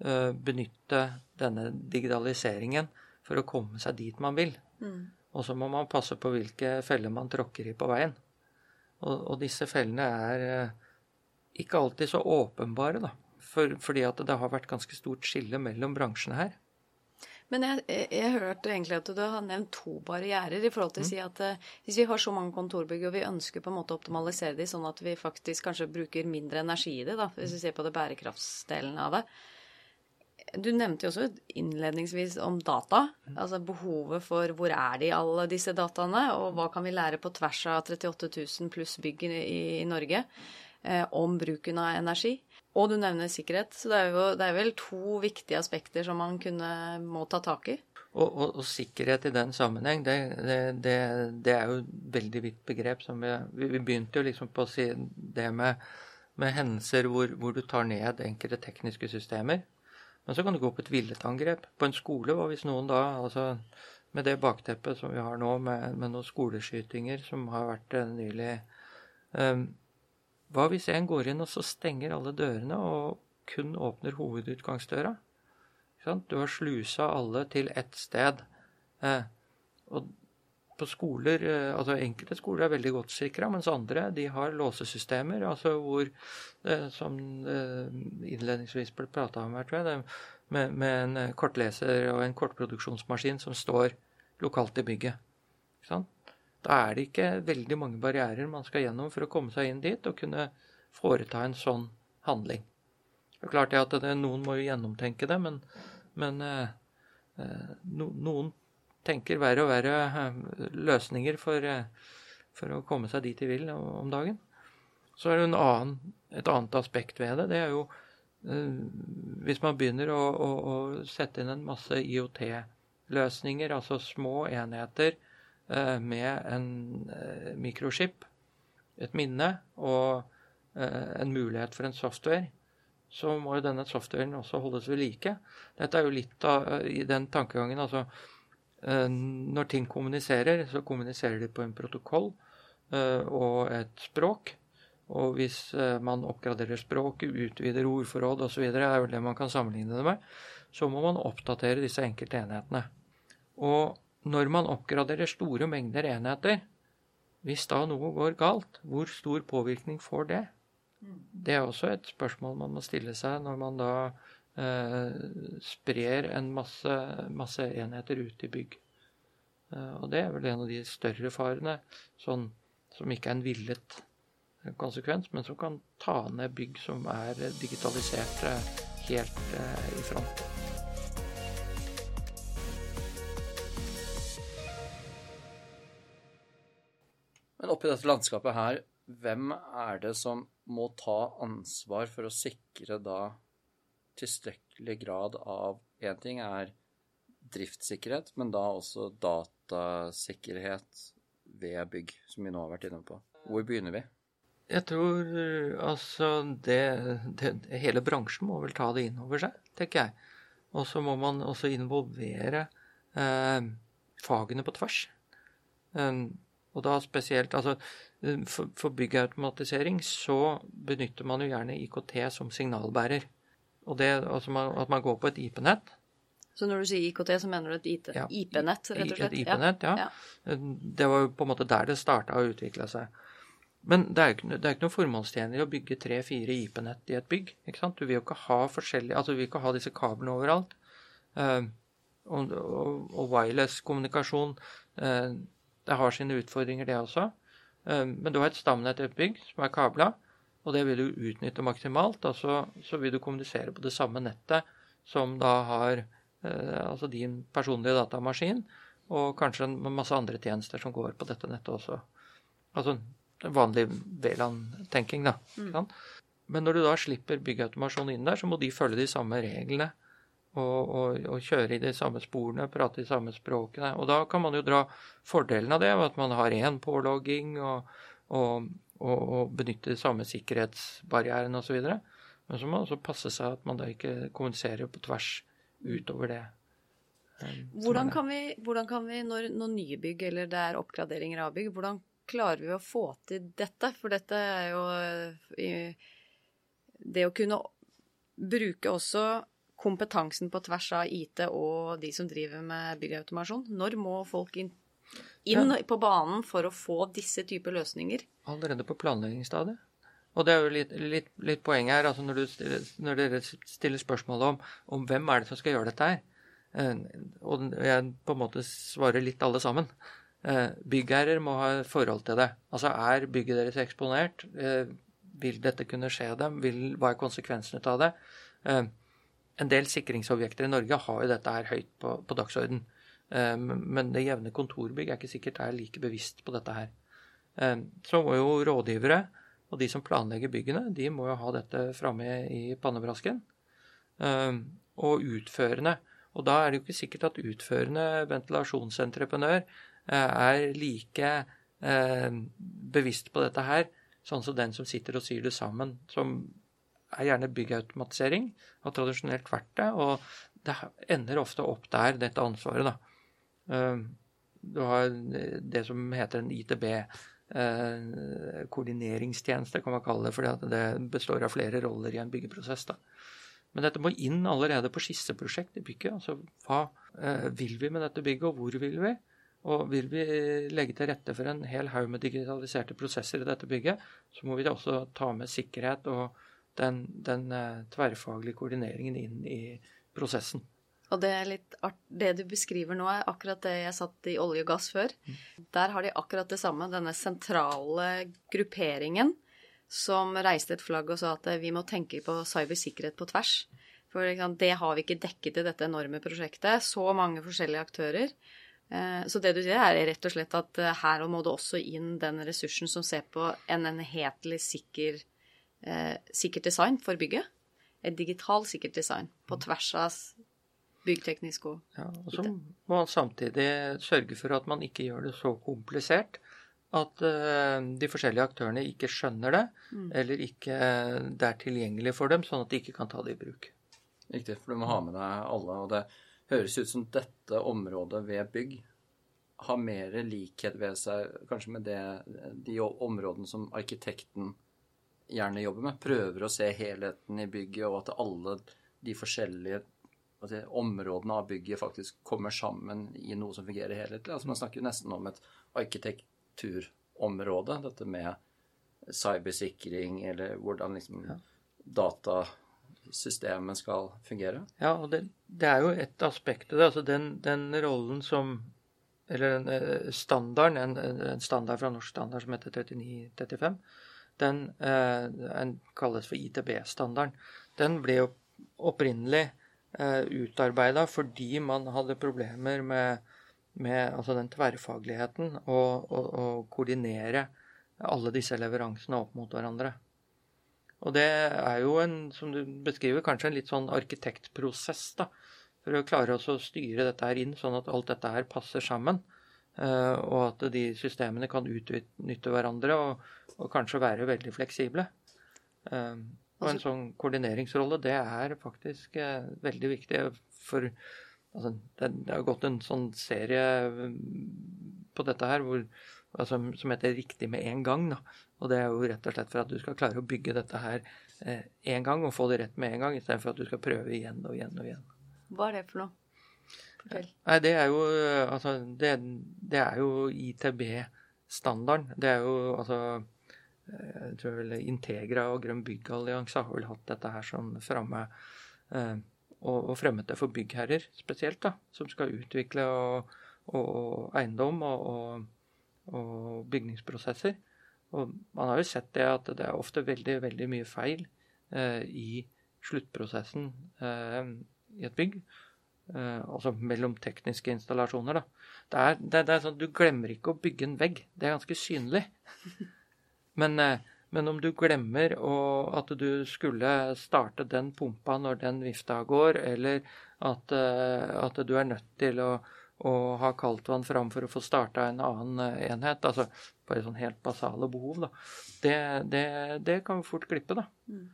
eh, benytte denne digitaliseringen for å komme seg dit man vil. Mm. Og så må man passe på hvilke feller man tråkker i på veien. Og, og disse fellene er ikke alltid så åpenbare, da. For, fordi at det har vært ganske stort skille mellom bransjene her. Men jeg, jeg, jeg hørte egentlig at du har nevnt to barrierer i forhold til å si at eh, hvis vi har så mange kontorbygg og vi ønsker på en måte å optimalisere de sånn at vi faktisk kanskje bruker mindre energi i det, da, hvis vi ser på det bærekraftsdelen av det. Du nevnte jo også innledningsvis om data. Altså behovet for hvor er de alle disse dataene, og hva kan vi lære på tvers av 38 000 pluss bygg i, i Norge om bruken av energi. Og du nevner sikkerhet. Så det er jo det er vel to viktige aspekter som man kunne, må ta tak i. Og, og, og sikkerhet i den sammenheng, det, det, det, er jo et veldig vidt begrep. Vi, vi begynte jo liksom på å si det med, med hendelser hvor, hvor, du tar ned enkelte tekniske systemer. Men så kan du gå på et villet På en skole, hva hvis noen da altså Med det bakteppet som vi har nå, med, med noen skoleskytinger som har vært eh, nylig um, hva hvis en går inn og så stenger alle dørene og kun åpner hovedutgangsdøra? Du har slusa alle til ett sted. Eh, og på skoler, eh, altså Enkelte skoler er veldig godt sikra, mens andre de har låsesystemer. altså hvor, eh, Som innledningsvis ble prata om her, tror jeg, med, med, en kortleser og en kortproduksjonsmaskin som står lokalt i bygget. Ikke sant? Da er det ikke veldig mange barrierer man skal gjennom for å komme seg inn dit og kunne foreta en sånn handling. Det er klart at det, noen må jo gjennomtenke det, men, men eh, eh, no, noen tenker verre og verre eh, løsninger for, for, å komme seg dit de vil om dagen. Så er det annen, et annet aspekt ved det. Det er jo hvis man begynner å, å, å sette inn en masse IOT-løsninger, altså små enheter med en eh, mikroskip, et minne og eh, en mulighet for en software, så må jo denne softwaren også holdes ved like. Dette er jo litt av i den tankegangen. altså Når ting kommuniserer, så kommuniserer de på en protokoll og et språk. Og hvis man oppgraderer språket, utvider ordforråd osv., det er jo det man kan sammenligne det med, så må man oppdatere disse enkelte enhetene. Og når man oppgraderer store mengder enheter, hvis da noe går galt, hvor stor påvirkning får det? Det er også et spørsmål man må stille seg når man da eh, sprer en masse, masse, enheter ut i bygg. Eh, og det er vel en av de større farene, sånn, som ikke er en villet konsekvens, men som kan ta ned bygg som er digitalisert helt eh, i front. Oppi dette landskapet her, hvem er det som må ta ansvar for å sikre da tilstrekkelig grad av Én ting er driftssikkerhet, men da også datasikkerhet ved bygg, som vi nå har vært inne på. Hvor begynner vi? Jeg tror altså det, det, Hele bransjen må vel ta det inn over seg, tenker jeg. Og så må man også involvere eh, fagene på tvers. Um, og da spesielt altså For, for byggautomatisering så benytter man jo gjerne IKT som signalbærer. Og det altså man, at man går på et IP-nett. Så når du sier IKT, så mener du et IP-nett, rett og slett? Et IP-nett, ja. ja. Det var jo på en måte der det starta å utvikle seg. Men det er, ikke, det er ikke noe formålstjenlig å bygge tre-fire IP-nett i et bygg. ikke sant? Du vil jo ikke ha forskjellige, altså du vil ikke ha disse kablene overalt. Uh, og, og, og wireless kommunikasjon uh, det har sine utfordringer, det også. Eh, men du har et stamnett i et bygg som er kabla, og det vil du utnytte maksimalt. Og så, så vil du kommunisere på det samme nettet som da har eh, altså din personlige datamaskin, og kanskje en masse andre tjenester som går på dette nettet også. Altså vanlig VLAN-tenking, da. Mm. Men når du da slipper byggautomasjon inn der, så må de følge de samme reglene. Og, og, og, kjøre i de samme sporene, prate de samme språkene. Og da kan man jo dra fordelen av det, at man har én pålogging og, og, og, benytte de samme sikkerhetsbarrierene osv. Men så må man også passe seg at man da ikke kommuniserer på tvers utover det. Um, hvordan kan, vi, hvordan kan vi, når, når nye bygg eller det er oppgraderinger av bygg, hvordan klarer vi å få til dette? For dette er jo det å kunne bruke også kompetansen på tvers av IT og de som driver med byggautomasjon. Når må folk inn, inn ja. på banen for å få disse typer løsninger? Allerede på planleggingsstadiet. Og det er jo litt, litt, litt poeng her, altså når, stiller, når, dere stiller spørsmål om, om, hvem er det som skal gjøre dette her, eh, og jeg på en måte svarer litt alle sammen. Eh, byggherrer må ha forhold til det. Altså er bygget deres eksponert? Eh, vil dette kunne skje dem? Vil, hva er konsekvensene av det? En del sikringsobjekter i Norge har jo dette her høyt på, på dagsorden. Eh, men det jevne kontorbygg er ikke sikkert er like bevisst på dette her. Eh, så må jo rådgivere og de som planlegger byggene, de må jo ha dette framme i pannebrasken. Eh, og utførende. Og da er det jo ikke sikkert at utførende ventilasjonsentreprenør er like bevisst på dette her, sånn som den som sitter og syr det sammen, som er gjerne byggautomatisering. Har tradisjonelt vært det. Og det ender ofte opp der, dette ansvaret, da. Ehm, du har det som heter en ITB. Eh, koordineringstjeneste, kan man kalle det, for det består av flere roller i en byggeprosess. da. Men dette må inn allerede på skisseprosjekt i bygget. Altså hva eh, vil vi med dette bygget, og hvor vil vi? Og vil vi legge til rette for en hel haug med digitaliserte prosesser i dette bygget, så må vi også ta med sikkerhet og den, den uh, tverrfaglige koordineringen inn i prosessen. Og det, art, det, du beskriver nå, er akkurat det jeg satt i olje og gass før. Mm. Der har de akkurat det samme, denne sentrale grupperingen som reiste et flagg og sa at vi må tenke på cybersikkerhet på tvers. For det har vi ikke dekket i dette enorme prosjektet. Så mange forskjellige aktører. Eh, så det du sier, er rett og slett at eh, her må det også inn den ressursen som ser på en enhetlig sikker eh, sikkert design for bygget. Et digital sikkert design på mm. tvers av byggteknisk og ja, Og så må man samtidig sørge for at man ikke gjør det så komplisert at uh, de forskjellige aktørene ikke skjønner det, mm. eller ikke det er tilgjengelig for dem, sånn at de ikke kan ta det i bruk. Riktig, for du må ha med deg alle. Og det høres ut som dette området ved bygg har mer likhet ved seg kanskje med det, de områdene som arkitekten gjerne jobber med. Prøver å se helheten i bygget, og at alle de forskjellige altså, områdene av bygget faktisk kommer sammen i noe som fungerer helhetlig. Altså, man snakker nesten om et arkitekturområde, dette med cybersikring, eller hvordan liksom ja. datasystemet skal fungere. Ja, og det, det er jo et aspekt av det. Altså den, den rollen som eller en eh, standard, en, en, standard fra norsk standard som heter 3935, den eh, kalles for ITB-standarden. Den ble jo opprinnelig eh, utarbeida fordi man hadde problemer med, med altså den tverrfagligheten og, og, koordinere alle disse leveransene opp mot hverandre. Og det er jo en, som du beskriver, kanskje en litt sånn arkitektprosess, da. For å klare å styre dette her inn sånn at alt dette her passer sammen. Eh, og at de systemene kan utnytte hverandre og, og kanskje være veldig fleksible. Eh, og en sånn koordineringsrolle, det er faktisk eh, veldig viktig. For altså, det, har gått en sånn serie på dette her hvor, altså, som heter 'Riktig med en gang'. Da. Og det er jo rett og slett for at du skal klare å bygge dette her én gang og få det rett med en gang, istedenfor at du skal prøve igjen og igjen og igjen. Hva er det for noe? Nei, det er jo Altså, det, det er jo ITB-standarden. Det er jo altså Jeg tror vel Integra og Grønn byggallianse har vel hatt dette her som framme. Eh, og, og fremmet det for byggherrer spesielt, da, som skal utvikle og, og eiendom og, og, bygningsprosesser. Og man har jo sett det at det er ofte veldig, veldig mye feil eh, i sluttprosessen eh, i et bygg. Uh, altså mellom tekniske installasjoner. Da. Det er, det, det er sånn, Du glemmer ikke å bygge en vegg. Det er ganske synlig. Men, uh, Men om du glemmer at du skulle starte den pumpa når den vifta går, eller at, at du er nødt til å, å ha kaldtvann fram for å få starta en annen enhet, altså bare sånn helt basale behov, da, det, det, det kan vi fort glippe, da. Mm.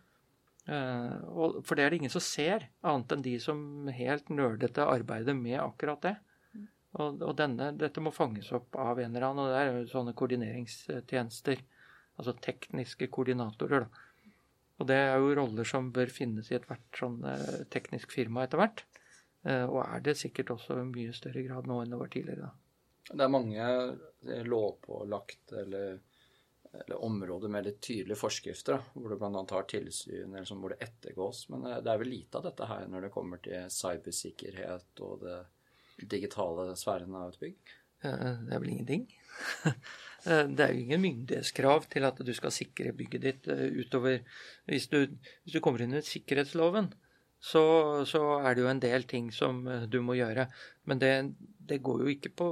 Uh, for det er det ingen som ser, annet enn de som helt nerdete arbeider med akkurat det. Og, og denne, dette må fanges opp av en eller annen, og det er jo sånne koordineringstjenester. Altså tekniske koordinatorer, da. Og det er jo roller som bør finnes i ethvert sånn eh, teknisk firma etter hvert. Eh, og er det sikkert også i mye større grad nå enn det var tidligere. da. Det er mange eh, lovpålagt eller, eller områder med litt tydelige forskrifter, da, hvor du bl.a. har tilsyn eller som hvor det ettergås. Men det er vel lite av dette her når det kommer til cybersikkerhet og det digitale sfæren av et bygg? Det er vel ingenting. Det er jo ingen myndighetskrav til at du skal sikre bygget ditt eh, utover Hvis du, hvis du kommer inn under sikkerhetsloven, så, så, er det jo en del ting som eh, du må gjøre. Men det, det går jo ikke på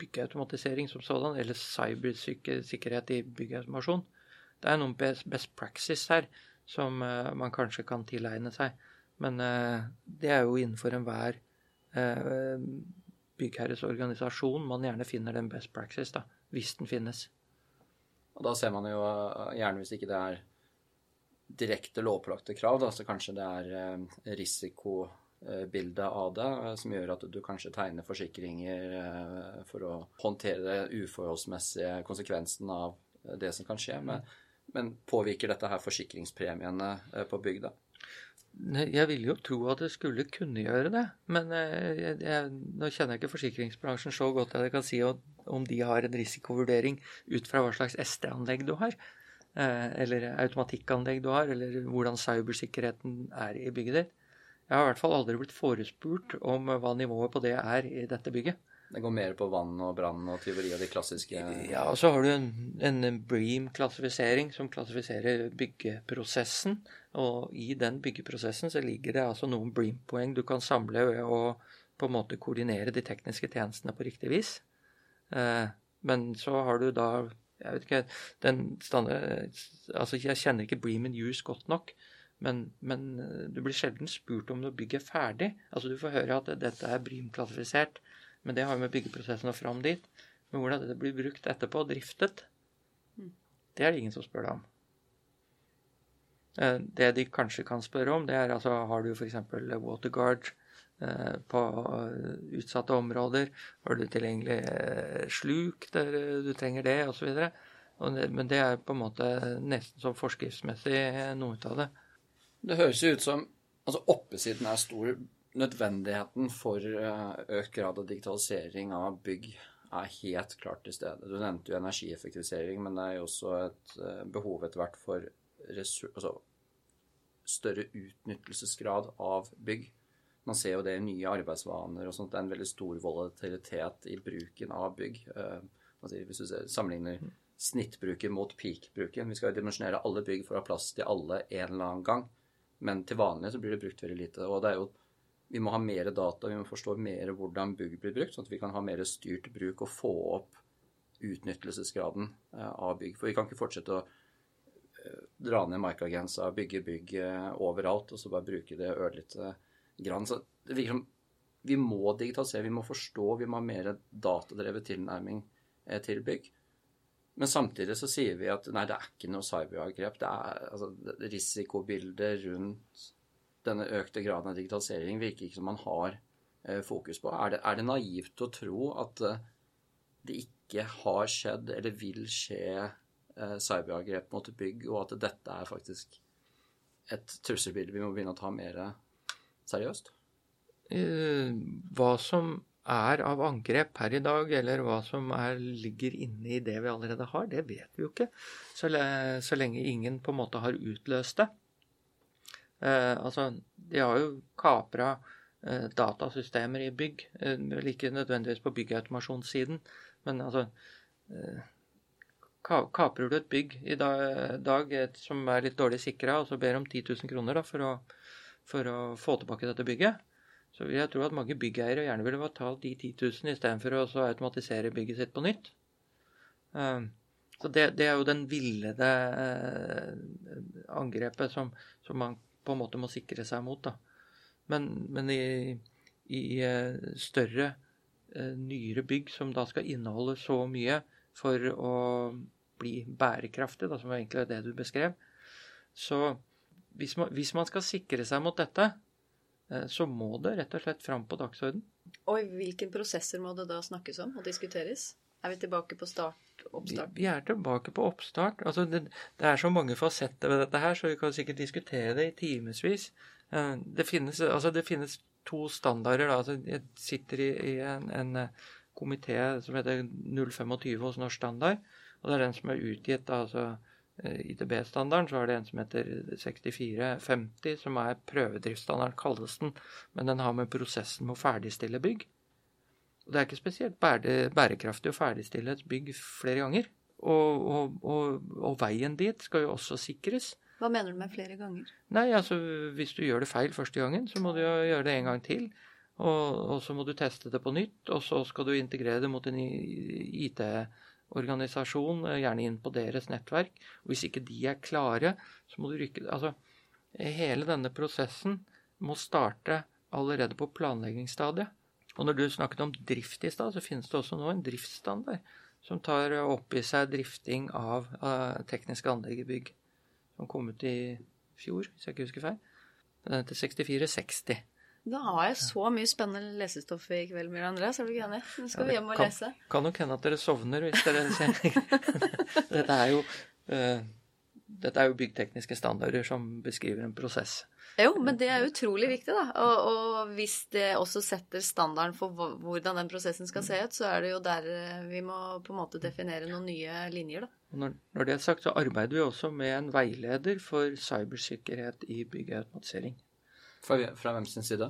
byggeautomatisering som sådan, eller cybersikkerhet i byggeautomasjon. Det er noen best practice her som uh, man kanskje kan tilegne seg. Men uh, det er jo innenfor enhver Eh, byggherres organisasjon man gjerne finner den best practice, da, hvis den finnes. Og Da ser man jo eh, gjerne, hvis ikke det er direkte lovpålagte krav, da, så kanskje det er eh, risikobildet av det som gjør at du kanskje tegner forsikringer for å håndtere uforholdsmessige konsekvensen av det som kan skje. Men, men påvirker dette her forsikringspremiene på bygda? Jeg ville jo tro at det skulle kunne gjøre det. Men eh, jeg, jeg, nå kjenner jeg ikke forsikringsbransjen så godt at jeg kan si om de har en risikovurdering ut fra hva slags SD-anlegg du har. Eh, eller automatikkanlegg du har, eller hvordan cybersikkerheten er i bygget ditt. Jeg har i hvert fall aldri blitt forespurt om hva nivået på det er i dette bygget. Det går mer på vann og brann og tyveri og de klassiske Ja, og så har du en, en Bream-klassifisering som klassifiserer byggeprosessen. Og i den byggeprosessen så ligger det altså noen Bream-poeng du kan samle ved å på en måte koordinere de tekniske tjenestene på riktig vis. Eh, men så har du da Jeg vet ikke den standard, Altså, jeg kjenner ikke Bream in use godt nok. Men, men, du blir sjelden spurt om når bygget er ferdig. Altså Du får høre at dette er Brym-klassifisert, Men det har jo med byggeprosessen og fram dit. Men hvordan dette blir brukt etterpå, driftet, mm. det er det ingen som spør deg om. Eh, det de kanskje kan spørre om, det er altså har du f.eks. waterguard eh, på eh, utsatte områder? Har du tilgjengelig sluk der du trenger det, osv.? Men det er på en måte nesten som forskriftsmessig noe av det. Det høres jo ut som altså oppesiden er stor, nødvendigheten for eh, økt grad av digitalisering av bygg er helt klart til stede. Du nevnte jo energieffektivisering, men det er jo også et eh, behov etter hvert for altså, større utnyttelsesgrad av bygg. Man ser jo det i nye arbeidsvaner og sånt. Det er en veldig stor volatilitet i bruken av bygg. Eh, hvis du sammenligner snittbruken mot peak-bruken Vi skal jo dimensjonere alle bygg for å ha plass til alle en eller annen gang. Men til vanlig så blir det brukt veldig lite. Og det er jo vi må ha mer data, vi må forstå mer hvordan bygg blir brukt, sånn at vi kan ha mer styrt bruk og få opp utnyttelsesgraden eh, av bygg. For vi kan ikke fortsette å eh, dra ned markagrensa, bygge bygg eh, overalt og så bare bruke det ørlite grann. Så det virker som vi må digitalisere, vi må forstå, vi må ha mer datadrevet tilnærming til bygg. Men samtidig så sier vi at nei, det er ikke noe cyberangrep. Det er altså, risikobildet rundt denne økte graden av digitalisering virker ikke som man har eh, fokus på. Er det, er det, naivt å tro at eh, det ikke har skjedd eller vil skje eh, cyberangrep mot bygg, og at dette er faktisk et trusselbilde vi må begynne å ta mer seriøst? Hva som er av angrep her i dag, eller hva som er, ligger inne i det vi allerede har, det vet vi jo ikke. Så, så lenge ingen på en måte har utløst det. Eh, altså, de har jo kapra eh, datasystemer i bygg. Eh, ikke nødvendigvis på byggautomasjonssiden, men altså eh, Kaprer du et bygg i dag, dag som er litt dårlig sikra, og så ber om 10 000 kroner da, for, å, for å få tilbake dette bygget, så vil jeg tro at mange byggeiere gjerne ville betalt de 10 000 istedenfor å automatisere bygget sitt på nytt. Uh, Så det, det er jo den villede eh, angrepet som, som, man på en måte må sikre seg mot. da. Men, men i, i eh, større, eh, nyere bygg som da skal inneholde så mye for å bli bærekraftig, da, som egentlig er det du beskrev, så hvis man, hvis man skal sikre seg mot dette, så må det rett og slett fram på dagsorden. Og i hvilke prosesser må det da snakkes om og diskuteres? Er vi tilbake på start? Oppstart? Vi, vi er tilbake på oppstart. Altså det, det, er så mange fasetter ved dette her, så vi kan sikkert diskutere det i timevis. Eh, det, altså det finnes to standarder. Da. Altså jeg sitter i, i en, en eh, komité som heter 025 hos Norsk Standard, og det er den som er utgitt altså Eh, ITB-standarden, så er det en som heter 6450, som er prøvedriftsstandard, kalles den. Men den har med prosessen med å ferdigstille bygg. Og det er ikke spesielt bærekraftig å ferdigstille et bygg flere ganger. Og, og, og, og, veien dit skal jo også sikres. Hva mener du med flere ganger? Nei, altså Hvis du gjør det feil første gangen, så må du gjøre det en gang til. Og, så må du teste det på nytt, og så skal du integrere det mot en IT-system organisasjon, eh, gjerne inn på deres nettverk. Og hvis ikke de er klare, så må du rykke Altså, hele denne prosessen må starte allerede på planleggingsstadiet. Og når du snakket om drift i stad, så finnes det også nå en driftsstandard som tar opp i seg drifting av uh, tekniske anlegg i bygg. Som kom ut i fjor, hvis jeg ikke husker feil. Den heter 6460. Da har jeg så mye spennende lesestoff i kveld, Mira Andreas. Er du ikke enig? Nå skal vi hjem og kan, lese. Kan nok hende at dere sovner hvis dere ser dette, er jo, uh, dette er jo byggtekniske standarder som beskriver en prosess. Jo, men det er utrolig viktig, da. Og, og, hvis det også setter standarden for hvordan den prosessen skal se ut, så er det jo der eh, vi må på en måte definere noen nye linjer, da. Når, når det er sagt, så arbeider vi også med en veileder for cybersikkerhet i byggeautomatisering. Fra, fra hvem sin side?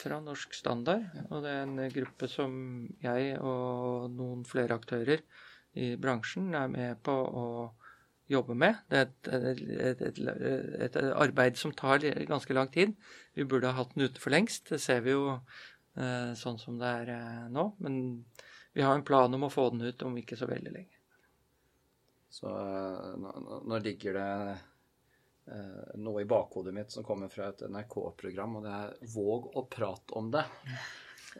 Fra Norsk Standard. Og det er en gruppe som jeg og noen flere aktører i bransjen er med på å jobbe med. Det er et, et, et, et, arbeid som tar ganske lang tid. Vi burde ha hatt den ute for lengst. Det ser vi jo eh, sånn som det er eh, nå. Men vi har en plan om å få den ut om ikke så veldig lenge. Så eh, nå, nå ligger det eh, noe i bakhodet mitt som kommer fra et NRK-program, og det er 'våg å prate om det'.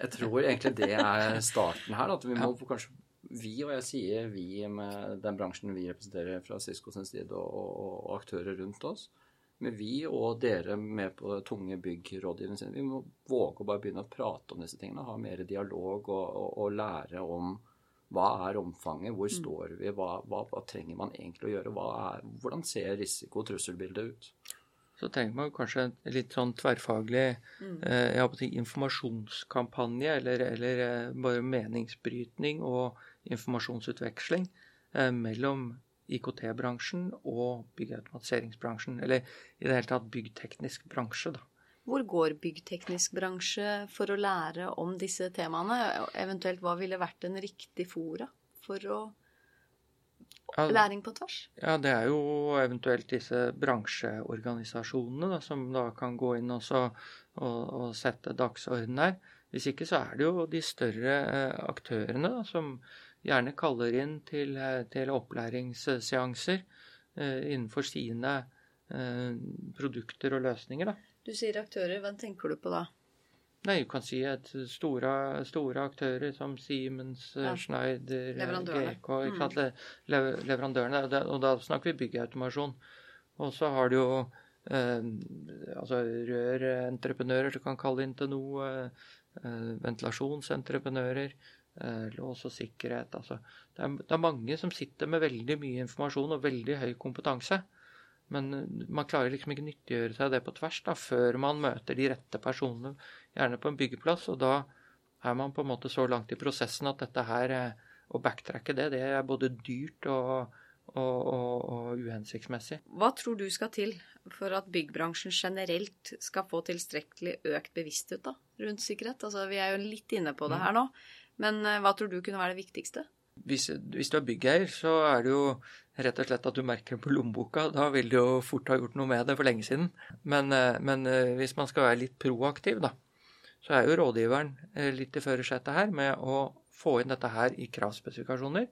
Jeg tror egentlig det er starten her. At vi må kanskje vi, og jeg sier vi med den bransjen vi representerer fra Cisco sin side, og, og, og aktører rundt oss, men vi og dere med på tunge byggrådgiverne sine, vi må våge å bare begynne å prate om disse tingene. Ha mer dialog og, og, og lære om hva er omfanget? Hvor mm. står vi? Hva, hva, hva trenger man egentlig å gjøre? Er, hvordan ser risiko- og trusselbildet ut? Så trenger man kanskje en litt sånn tverrfaglig mm. eh, informasjonskampanje, eller, eller eh, bare meningsbrytning og informasjonsutveksling eh, mellom IKT-bransjen og byggautomatiseringsbransjen. Eller i det hele tatt byggteknisk bransje, da. Hvor går byggteknisk bransje for å lære om disse temaene? Eventuelt hva ville vært en riktig fora for å ja, læring på tvers? Ja, det er jo eventuelt disse bransjeorganisasjonene da, som da kan gå inn og, og, og sette dagsorden her. Hvis ikke så er det jo de større eh, aktørene da, som gjerne kaller inn til, eh, til opplæringsseanser eh, innenfor sine eh, produkter og løsninger. da. Du sier aktører, Hvem tenker du på da? Nei, du kan si at store, store aktører som Siemens, ja. Schneider, GK ikke sant? Mm. Le Leverandørene. Og da snakker vi byggeautomasjon. Og så har du jo eh, altså rørentreprenører du kan kalle inn til noe. Eh, ventilasjonsentreprenører. Eh, lås og sikkerhet. Altså. Det er, det, er, mange som sitter med veldig mye informasjon og veldig høy kompetanse. Men eh, man klarer liksom ikke nyttiggjøre seg det på tvers da, før man møter de rette personene, gjerne på en byggeplass. Og da er man på en måte så langt i prosessen at dette her, eh, å backtracke det, det er både dyrt og, og, og, og uhensiktsmessig. Hva tror du skal til for at byggbransjen generelt skal få tilstrekkelig økt bevissthet da, rundt sikkerhet? Altså, vi er jo litt inne på det mm. her nå, men eh, hva tror du kunne være det viktigste? Hvis, hvis, du er byggeier, så er det jo rett og slett at du merker det på lommeboka. Da vil du jo fort ha gjort noe med det for lenge siden. Men, eh, men eh, hvis man skal være litt proaktiv, da, så er jo rådgiveren eh, litt i førersetet her med å få inn dette her i kravspesifikasjoner.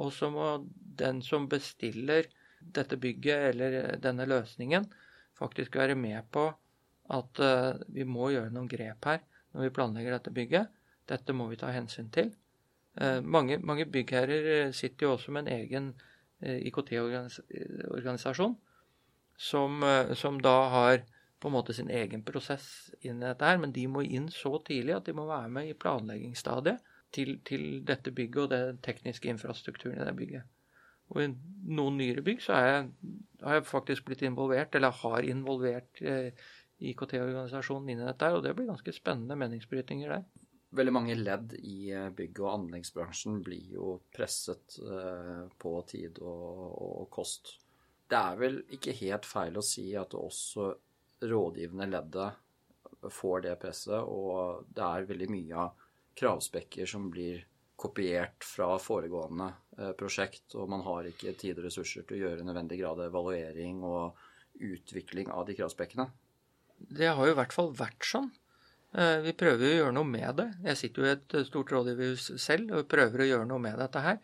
Og så må den som bestiller dette bygget eller denne løsningen, faktisk være med på at vi må gjøre noen grep her når vi planlegger dette bygget. Dette må vi ta hensyn til. Mange, mange, byggherrer sitter jo også med en egen IKT-organisasjon som, som, da har på en måte sin egen prosess inn i dette her, men de må inn så tidlig at de må være med i planleggingsstadiet til, til dette bygget og den tekniske infrastrukturen i det bygget. Og i noen nyere bygg så jeg, har jeg faktisk blitt involvert, eller har involvert eh, IKT-organisasjonen inn i dette, og det blir ganske spennende meningsbrytninger der. Veldig mange ledd i eh, bygg- og anleggsbransjen blir jo presset eh, på tid og, og, kost. Det er vel ikke helt feil å si at også rådgivende leddet får det presset, og det er veldig mye av kravspekker som blir kopiert fra foregående eh, prosjekt, og man har ikke tid og ressurser til å gjøre nødvendig grad evaluering og utvikling av de kravspekkene. Det har jo i hvert fall vært sånn. Eh, vi prøver å gjøre noe med det. Jeg sitter jo i et stort rådgiverhus selv og prøver å gjøre noe med dette her.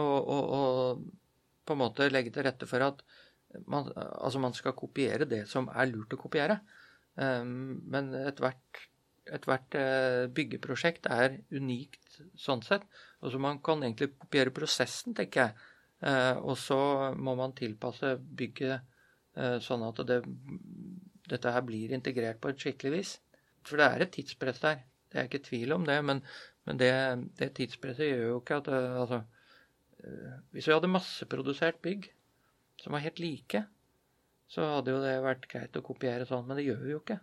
Og, og, og på en måte legge til rette for at man, altså man skal kopiere det som er lurt å kopiere. Eh, men ethvert et hvert byggeprosjekt er unikt sånn sett. Og så man kan egentlig kopiere prosessen, tenker jeg. Eh, og så må man tilpasse bygget eh, sånn at det, dette her blir integrert på et skikkelig vis. For det er et tidspress der. Det er ikke tvil om det. Men, men det, det, tidspresset gjør jo ikke at eh, altså, Hvis vi hadde masseprodusert bygg som var helt like, så hadde jo det vært greit å kopiere sånn, men det gjør vi jo ikke.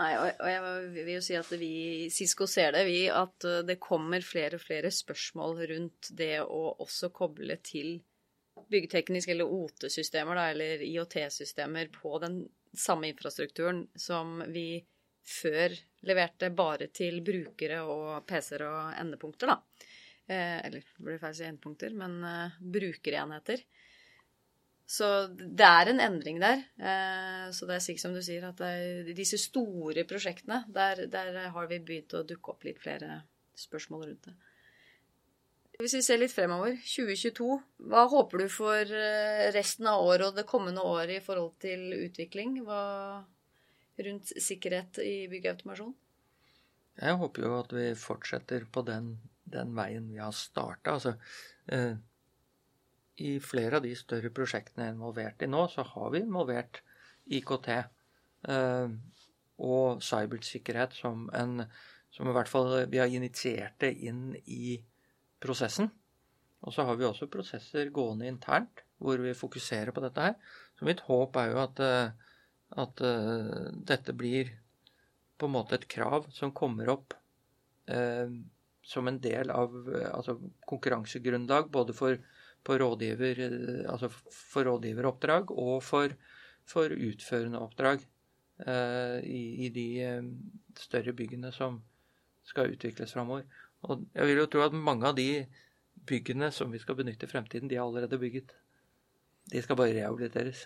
Nei, og, jeg vil jo si at vi i Cisco ser det, vi, at eh, det kommer flere og flere spørsmål rundt det å også koble til byggeteknisk eller OT-systemer, eller IOT-systemer på den samme infrastrukturen som vi før leverte bare til brukere og PC-er og endepunkter, da. Eh, eller det blir feil å si endepunkter, men eh, brukerenheter. Så det er en endring der. Eh, så det er sikkert som du sier, at disse store prosjektene, der, der, har vi begynt å dukke opp litt flere spørsmål rundt det. Hvis vi ser litt fremover, 2022, hva håper du for eh, resten av året og det kommende året i forhold til utvikling hva, rundt sikkerhet i byggautomasjon? Jeg håper jo at vi fortsetter på den, den veien vi har starta. Altså, eh, i flere av de større prosjektene jeg er involvert i nå, så har vi involvert IKT eh, og cybersikkerhet som en som i hvert fall vi har initiert det inn i prosessen. Og så har vi også prosesser gående internt hvor vi fokuserer på dette her. Så mitt håp er jo at, eh, at uh, dette blir på en måte et krav som kommer opp uh, som en del av uh, altså konkurransegrunnlag både for rådgiver, eh, altså for rådgiveroppdrag og for, for utførende oppdrag i, i, de større byggene som skal utvikles framover. Og jeg vil jo tro at mange av de byggene som vi skal benytte i fremtiden, de er allerede bygget. De skal bare rehabiliteres.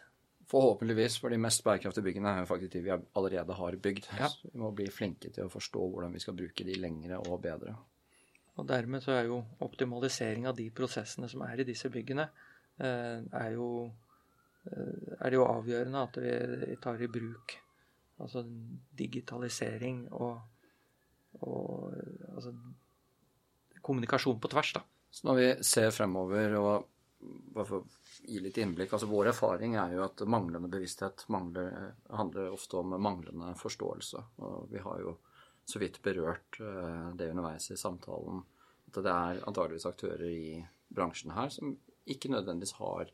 Forhåpentligvis, for de mest bærekraftige byggene er jo faktisk de vi allerede har bygd. Ja. Så vi må bli flinke til å forstå hvordan vi skal bruke de lengre og bedre. Og dermed så er jo optimalisering av de prosessene som er i disse byggene, eh, er jo, eh, er det jo avgjørende at vi tar i bruk altså digitalisering og, og altså kommunikasjon på tvers, da. Så når vi ser fremover og gi litt innblikk altså Vår erfaring er jo at manglende bevissthet mangler, handler ofte om manglende forståelse. Og vi har jo så vidt berørt eh, det underveis i samtalen. At det er antageligvis aktører i bransjen her som ikke nødvendigvis har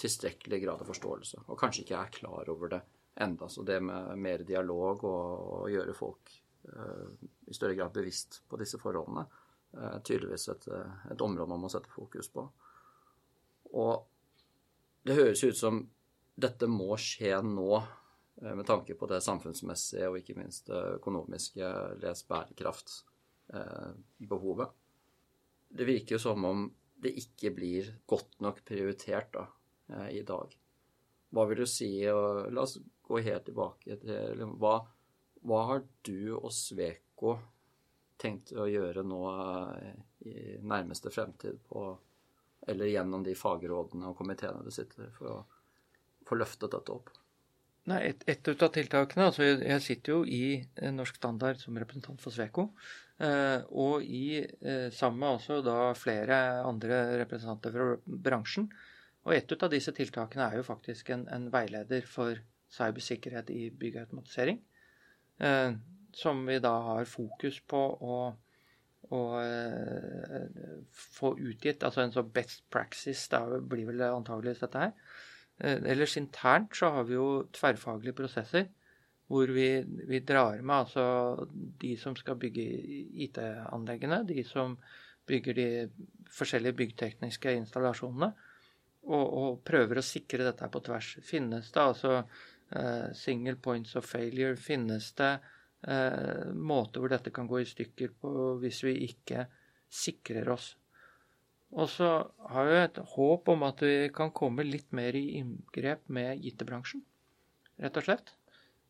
tilstrekkelig grad av forståelse, og kanskje ikke er klar over det enda. Så det med mer dialog og å gjøre folk uh, i større grad bevisst på disse forholdene, er uh, tydeligvis et, et, område man må sette fokus på. Og det høres ut som dette må skje nå, Eh, med tanke på det samfunnsmessige og ikke minst det økonomiske les bærekraftbehovet. Eh, det virker jo som om det ikke blir godt nok prioritert da, eh, i dag. Hva vil du si og La oss gå helt tilbake til hva, hva har du og Sveko tenkt å gjøre nå i nærmeste fremtid på eller gjennom de fagrådene og komiteene du sitter i, for å få løftet dette opp? Nei, et, et av tiltakene altså Jeg sitter jo i Norsk Standard som representant for Sveko. Eh, og i, eh, sammen med også da flere andre representanter fra bransjen. Og et av disse tiltakene er jo faktisk en, en veileder for cybersikkerhet i byggautomatisering. Eh, som vi da har fokus på å, å få utgitt. Altså en sånn best praxis, da blir vel antageligvis dette her. Ellers internt så har vi jo tverrfaglige prosesser hvor vi, vi, drar med altså de som skal bygge IT-anleggene, de som bygger de forskjellige byggtekniske installasjonene, og, og, prøver å sikre dette på tvers. Finnes det altså uh, single points of failure? Finnes det uh, måte hvor dette kan gå i stykker på hvis vi ikke sikrer oss? Og så har jeg et håp om at vi kan komme litt mer i inngrep med IT-bransjen, rett og slett.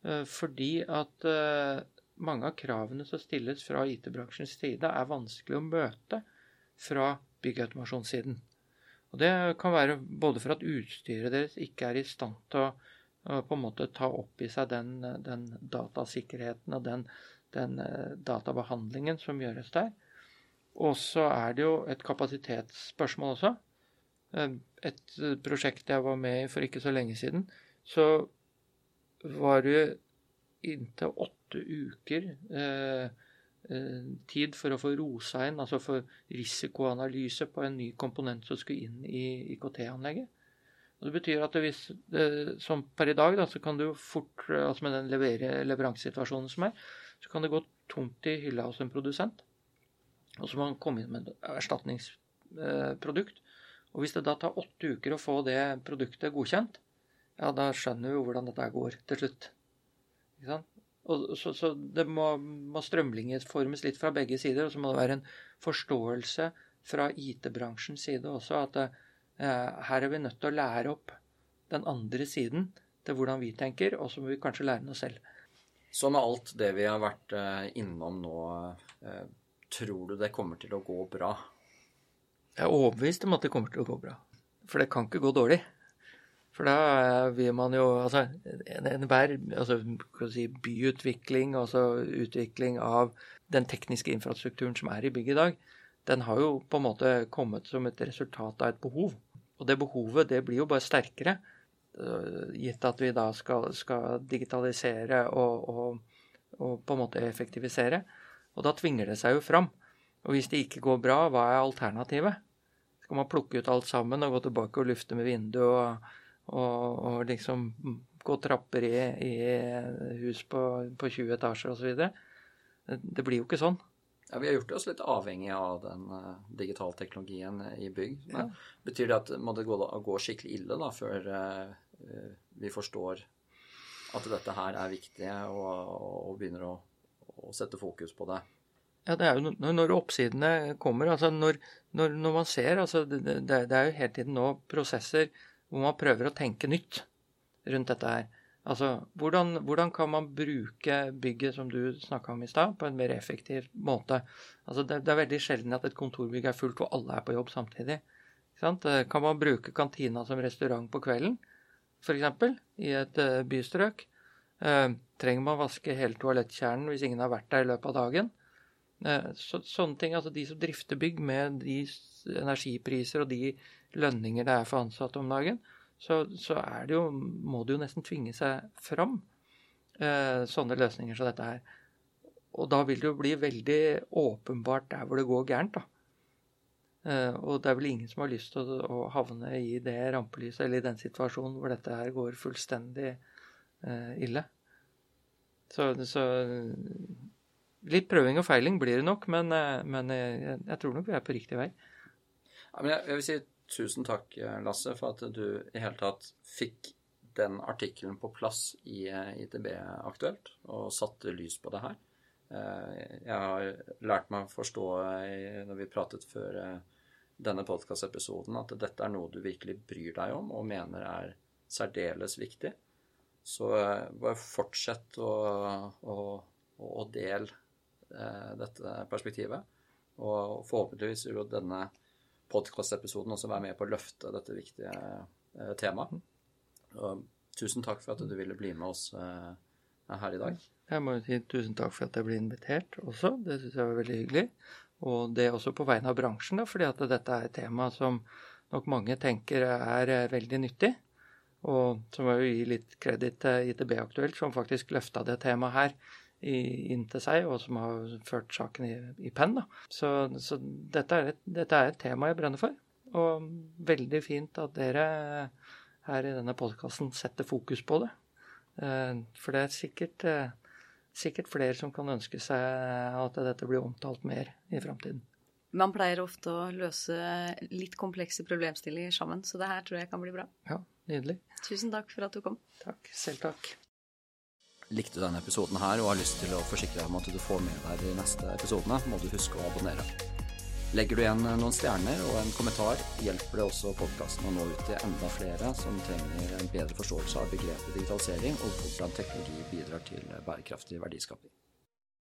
Eh, fordi at eh, mange av kravene som stilles fra IT-bransjens side, er vanskelig å møte fra byggautomasjonssiden. Og Det kan være både for at utstyret deres ikke er i stand til å, på en måte ta opp i seg den, den datasikkerheten og den, den, eh, databehandlingen som gjøres der. Og så er det jo et kapasitetsspørsmål også. Et prosjekt jeg var med i for ikke så lenge siden, så var det inntil åtte uker eh, eh, tid for å få rosa inn, altså for risikoanalyse på en ny komponent som skulle inn i IKT-anlegget. Og Det betyr at hvis, eh, som per i dag, da, så kan du fort, altså med den leveransesituasjonen som er, så kan det gå tomt i hylla hos en produsent. Og så må han komme inn med et erstatningsprodukt. Og hvis det da tar åtte uker å få det produktet godkjent, ja, da skjønner vi jo hvordan dette går til slutt. Ikke sant? Og, så, så, det må, må strømlinjeformes litt fra begge sider. Og så må det være en forståelse fra IT-bransjens side også at eh, her er vi nødt til å lære opp den andre siden til hvordan vi tenker, og så må vi kanskje lære noe selv. Så med alt det vi har vært eh, innom nå, eh, tror du det kommer til å gå bra? Jeg er overbevist om at det kommer til å gå bra. For det kan ikke gå dårlig. For da vil man jo Altså enhver altså, si, byutvikling, altså utvikling av den tekniske infrastrukturen som er i bygget i dag, den har jo på en måte kommet som et resultat av et behov. Og det behovet det blir jo bare sterkere, øh, gitt at vi da skal, skal digitalisere og, og, og, på en måte effektivisere. Og da tvinger det seg jo fram. Og hvis det ikke går bra, hva er alternativet? Skal man plukke ut alt sammen og gå tilbake og lufte med vinduet og, og liksom gå trapper i, i hus på, på 20 etasjer osv. Det blir jo ikke sånn. Ja, Vi har gjort oss litt avhengig av den uh, digitalteknologien i bygg. Ja. Betyr det at må det gå, gå skikkelig ille da, før uh, vi forstår at dette her er viktig, og, og begynner å, å, sette fokus på det? Ja, det er jo når oppsidene kommer. altså Når, når, når man ser altså det, det, er jo hele tiden nå prosesser hvor man prøver å tenke nytt rundt dette her. Altså, hvordan, hvordan kan man bruke bygget som du snakka om i stad, på en mer effektiv måte? Altså, det, det, er veldig sjelden at et kontorbygg er fullt hvor alle er på jobb samtidig. Eh, kan man bruke kantina som restaurant på kvelden, f.eks., i et uh, bystrøk? Uh, trenger man vaske hele toalettkjernen hvis ingen har vært der i løpet av dagen? Uh, så, sånne ting, altså De som drifter bygg med de energipriser og de lønninger det er for ansatte om dagen, så, så det jo, må det jo nesten tvinge seg fram eh, sånne løsninger som dette her. Og da vil det jo bli veldig åpenbart der hvor det går gærent, da. Eh, og det er vel ingen som har lyst til å, å havne i det rampelyset eller i den situasjonen hvor dette her går fullstendig eh, ille. Så, så, litt prøving og feiling blir det nok, men, eh, men jeg, jeg, tror nok vi er på riktig vei. Ja, men jeg, jeg vil si tusen takk, Lasse, for at du i hele tatt fikk den artikkelen på plass i eh, ITB Aktuelt og satte lys på det her. Eh, jeg har lært meg å forstå eh, når vi pratet før denne podkastepisoden, at dette er noe du virkelig bryr deg om og mener er særdeles viktig. Så bare fortsett å, å, å dele dette perspektivet. Og forhåpentligvis vil denne podkastepisoden også være med på å løfte dette viktige eh, temaet. Og tusen takk for at du ville bli med oss eh, her i dag. Jeg må jo si tusen takk for at jeg ble invitert også. Det syns jeg var veldig hyggelig. Og det er også på vegne av bransjen, da, fordi at dette er et tema som nok mange tenker er eh, veldig nyttig. Og så må jeg jo gi litt kreditt til ITB Aktuelt, som faktisk løfta det temaet her inn til seg, og som har ført saken i, i penn. Så, så dette, er et, dette, er et, tema jeg brenner for. Og veldig fint at dere her i denne podkasten setter fokus på det. Eh, for det er sikkert, eh, sikkert flere som kan ønske seg at dette blir omtalt mer i framtiden. Man pleier ofte å løse litt komplekse problemstillinger sammen, så det her tror jeg kan bli bra. Ja, nydelig. Tusen takk for at du kom. Takk. Selv takk. Likte du denne episoden her og har lyst til å forsikre deg om at du får med deg de neste episodene, må du huske å abonnere. Legger du igjen noen stjerner og en kommentar, hjelper det også podkasten å nå ut til enda flere som trenger en bedre forståelse av begrepet digitalisering og hvordan teknologi bidrar til bærekraftig verdiskaping.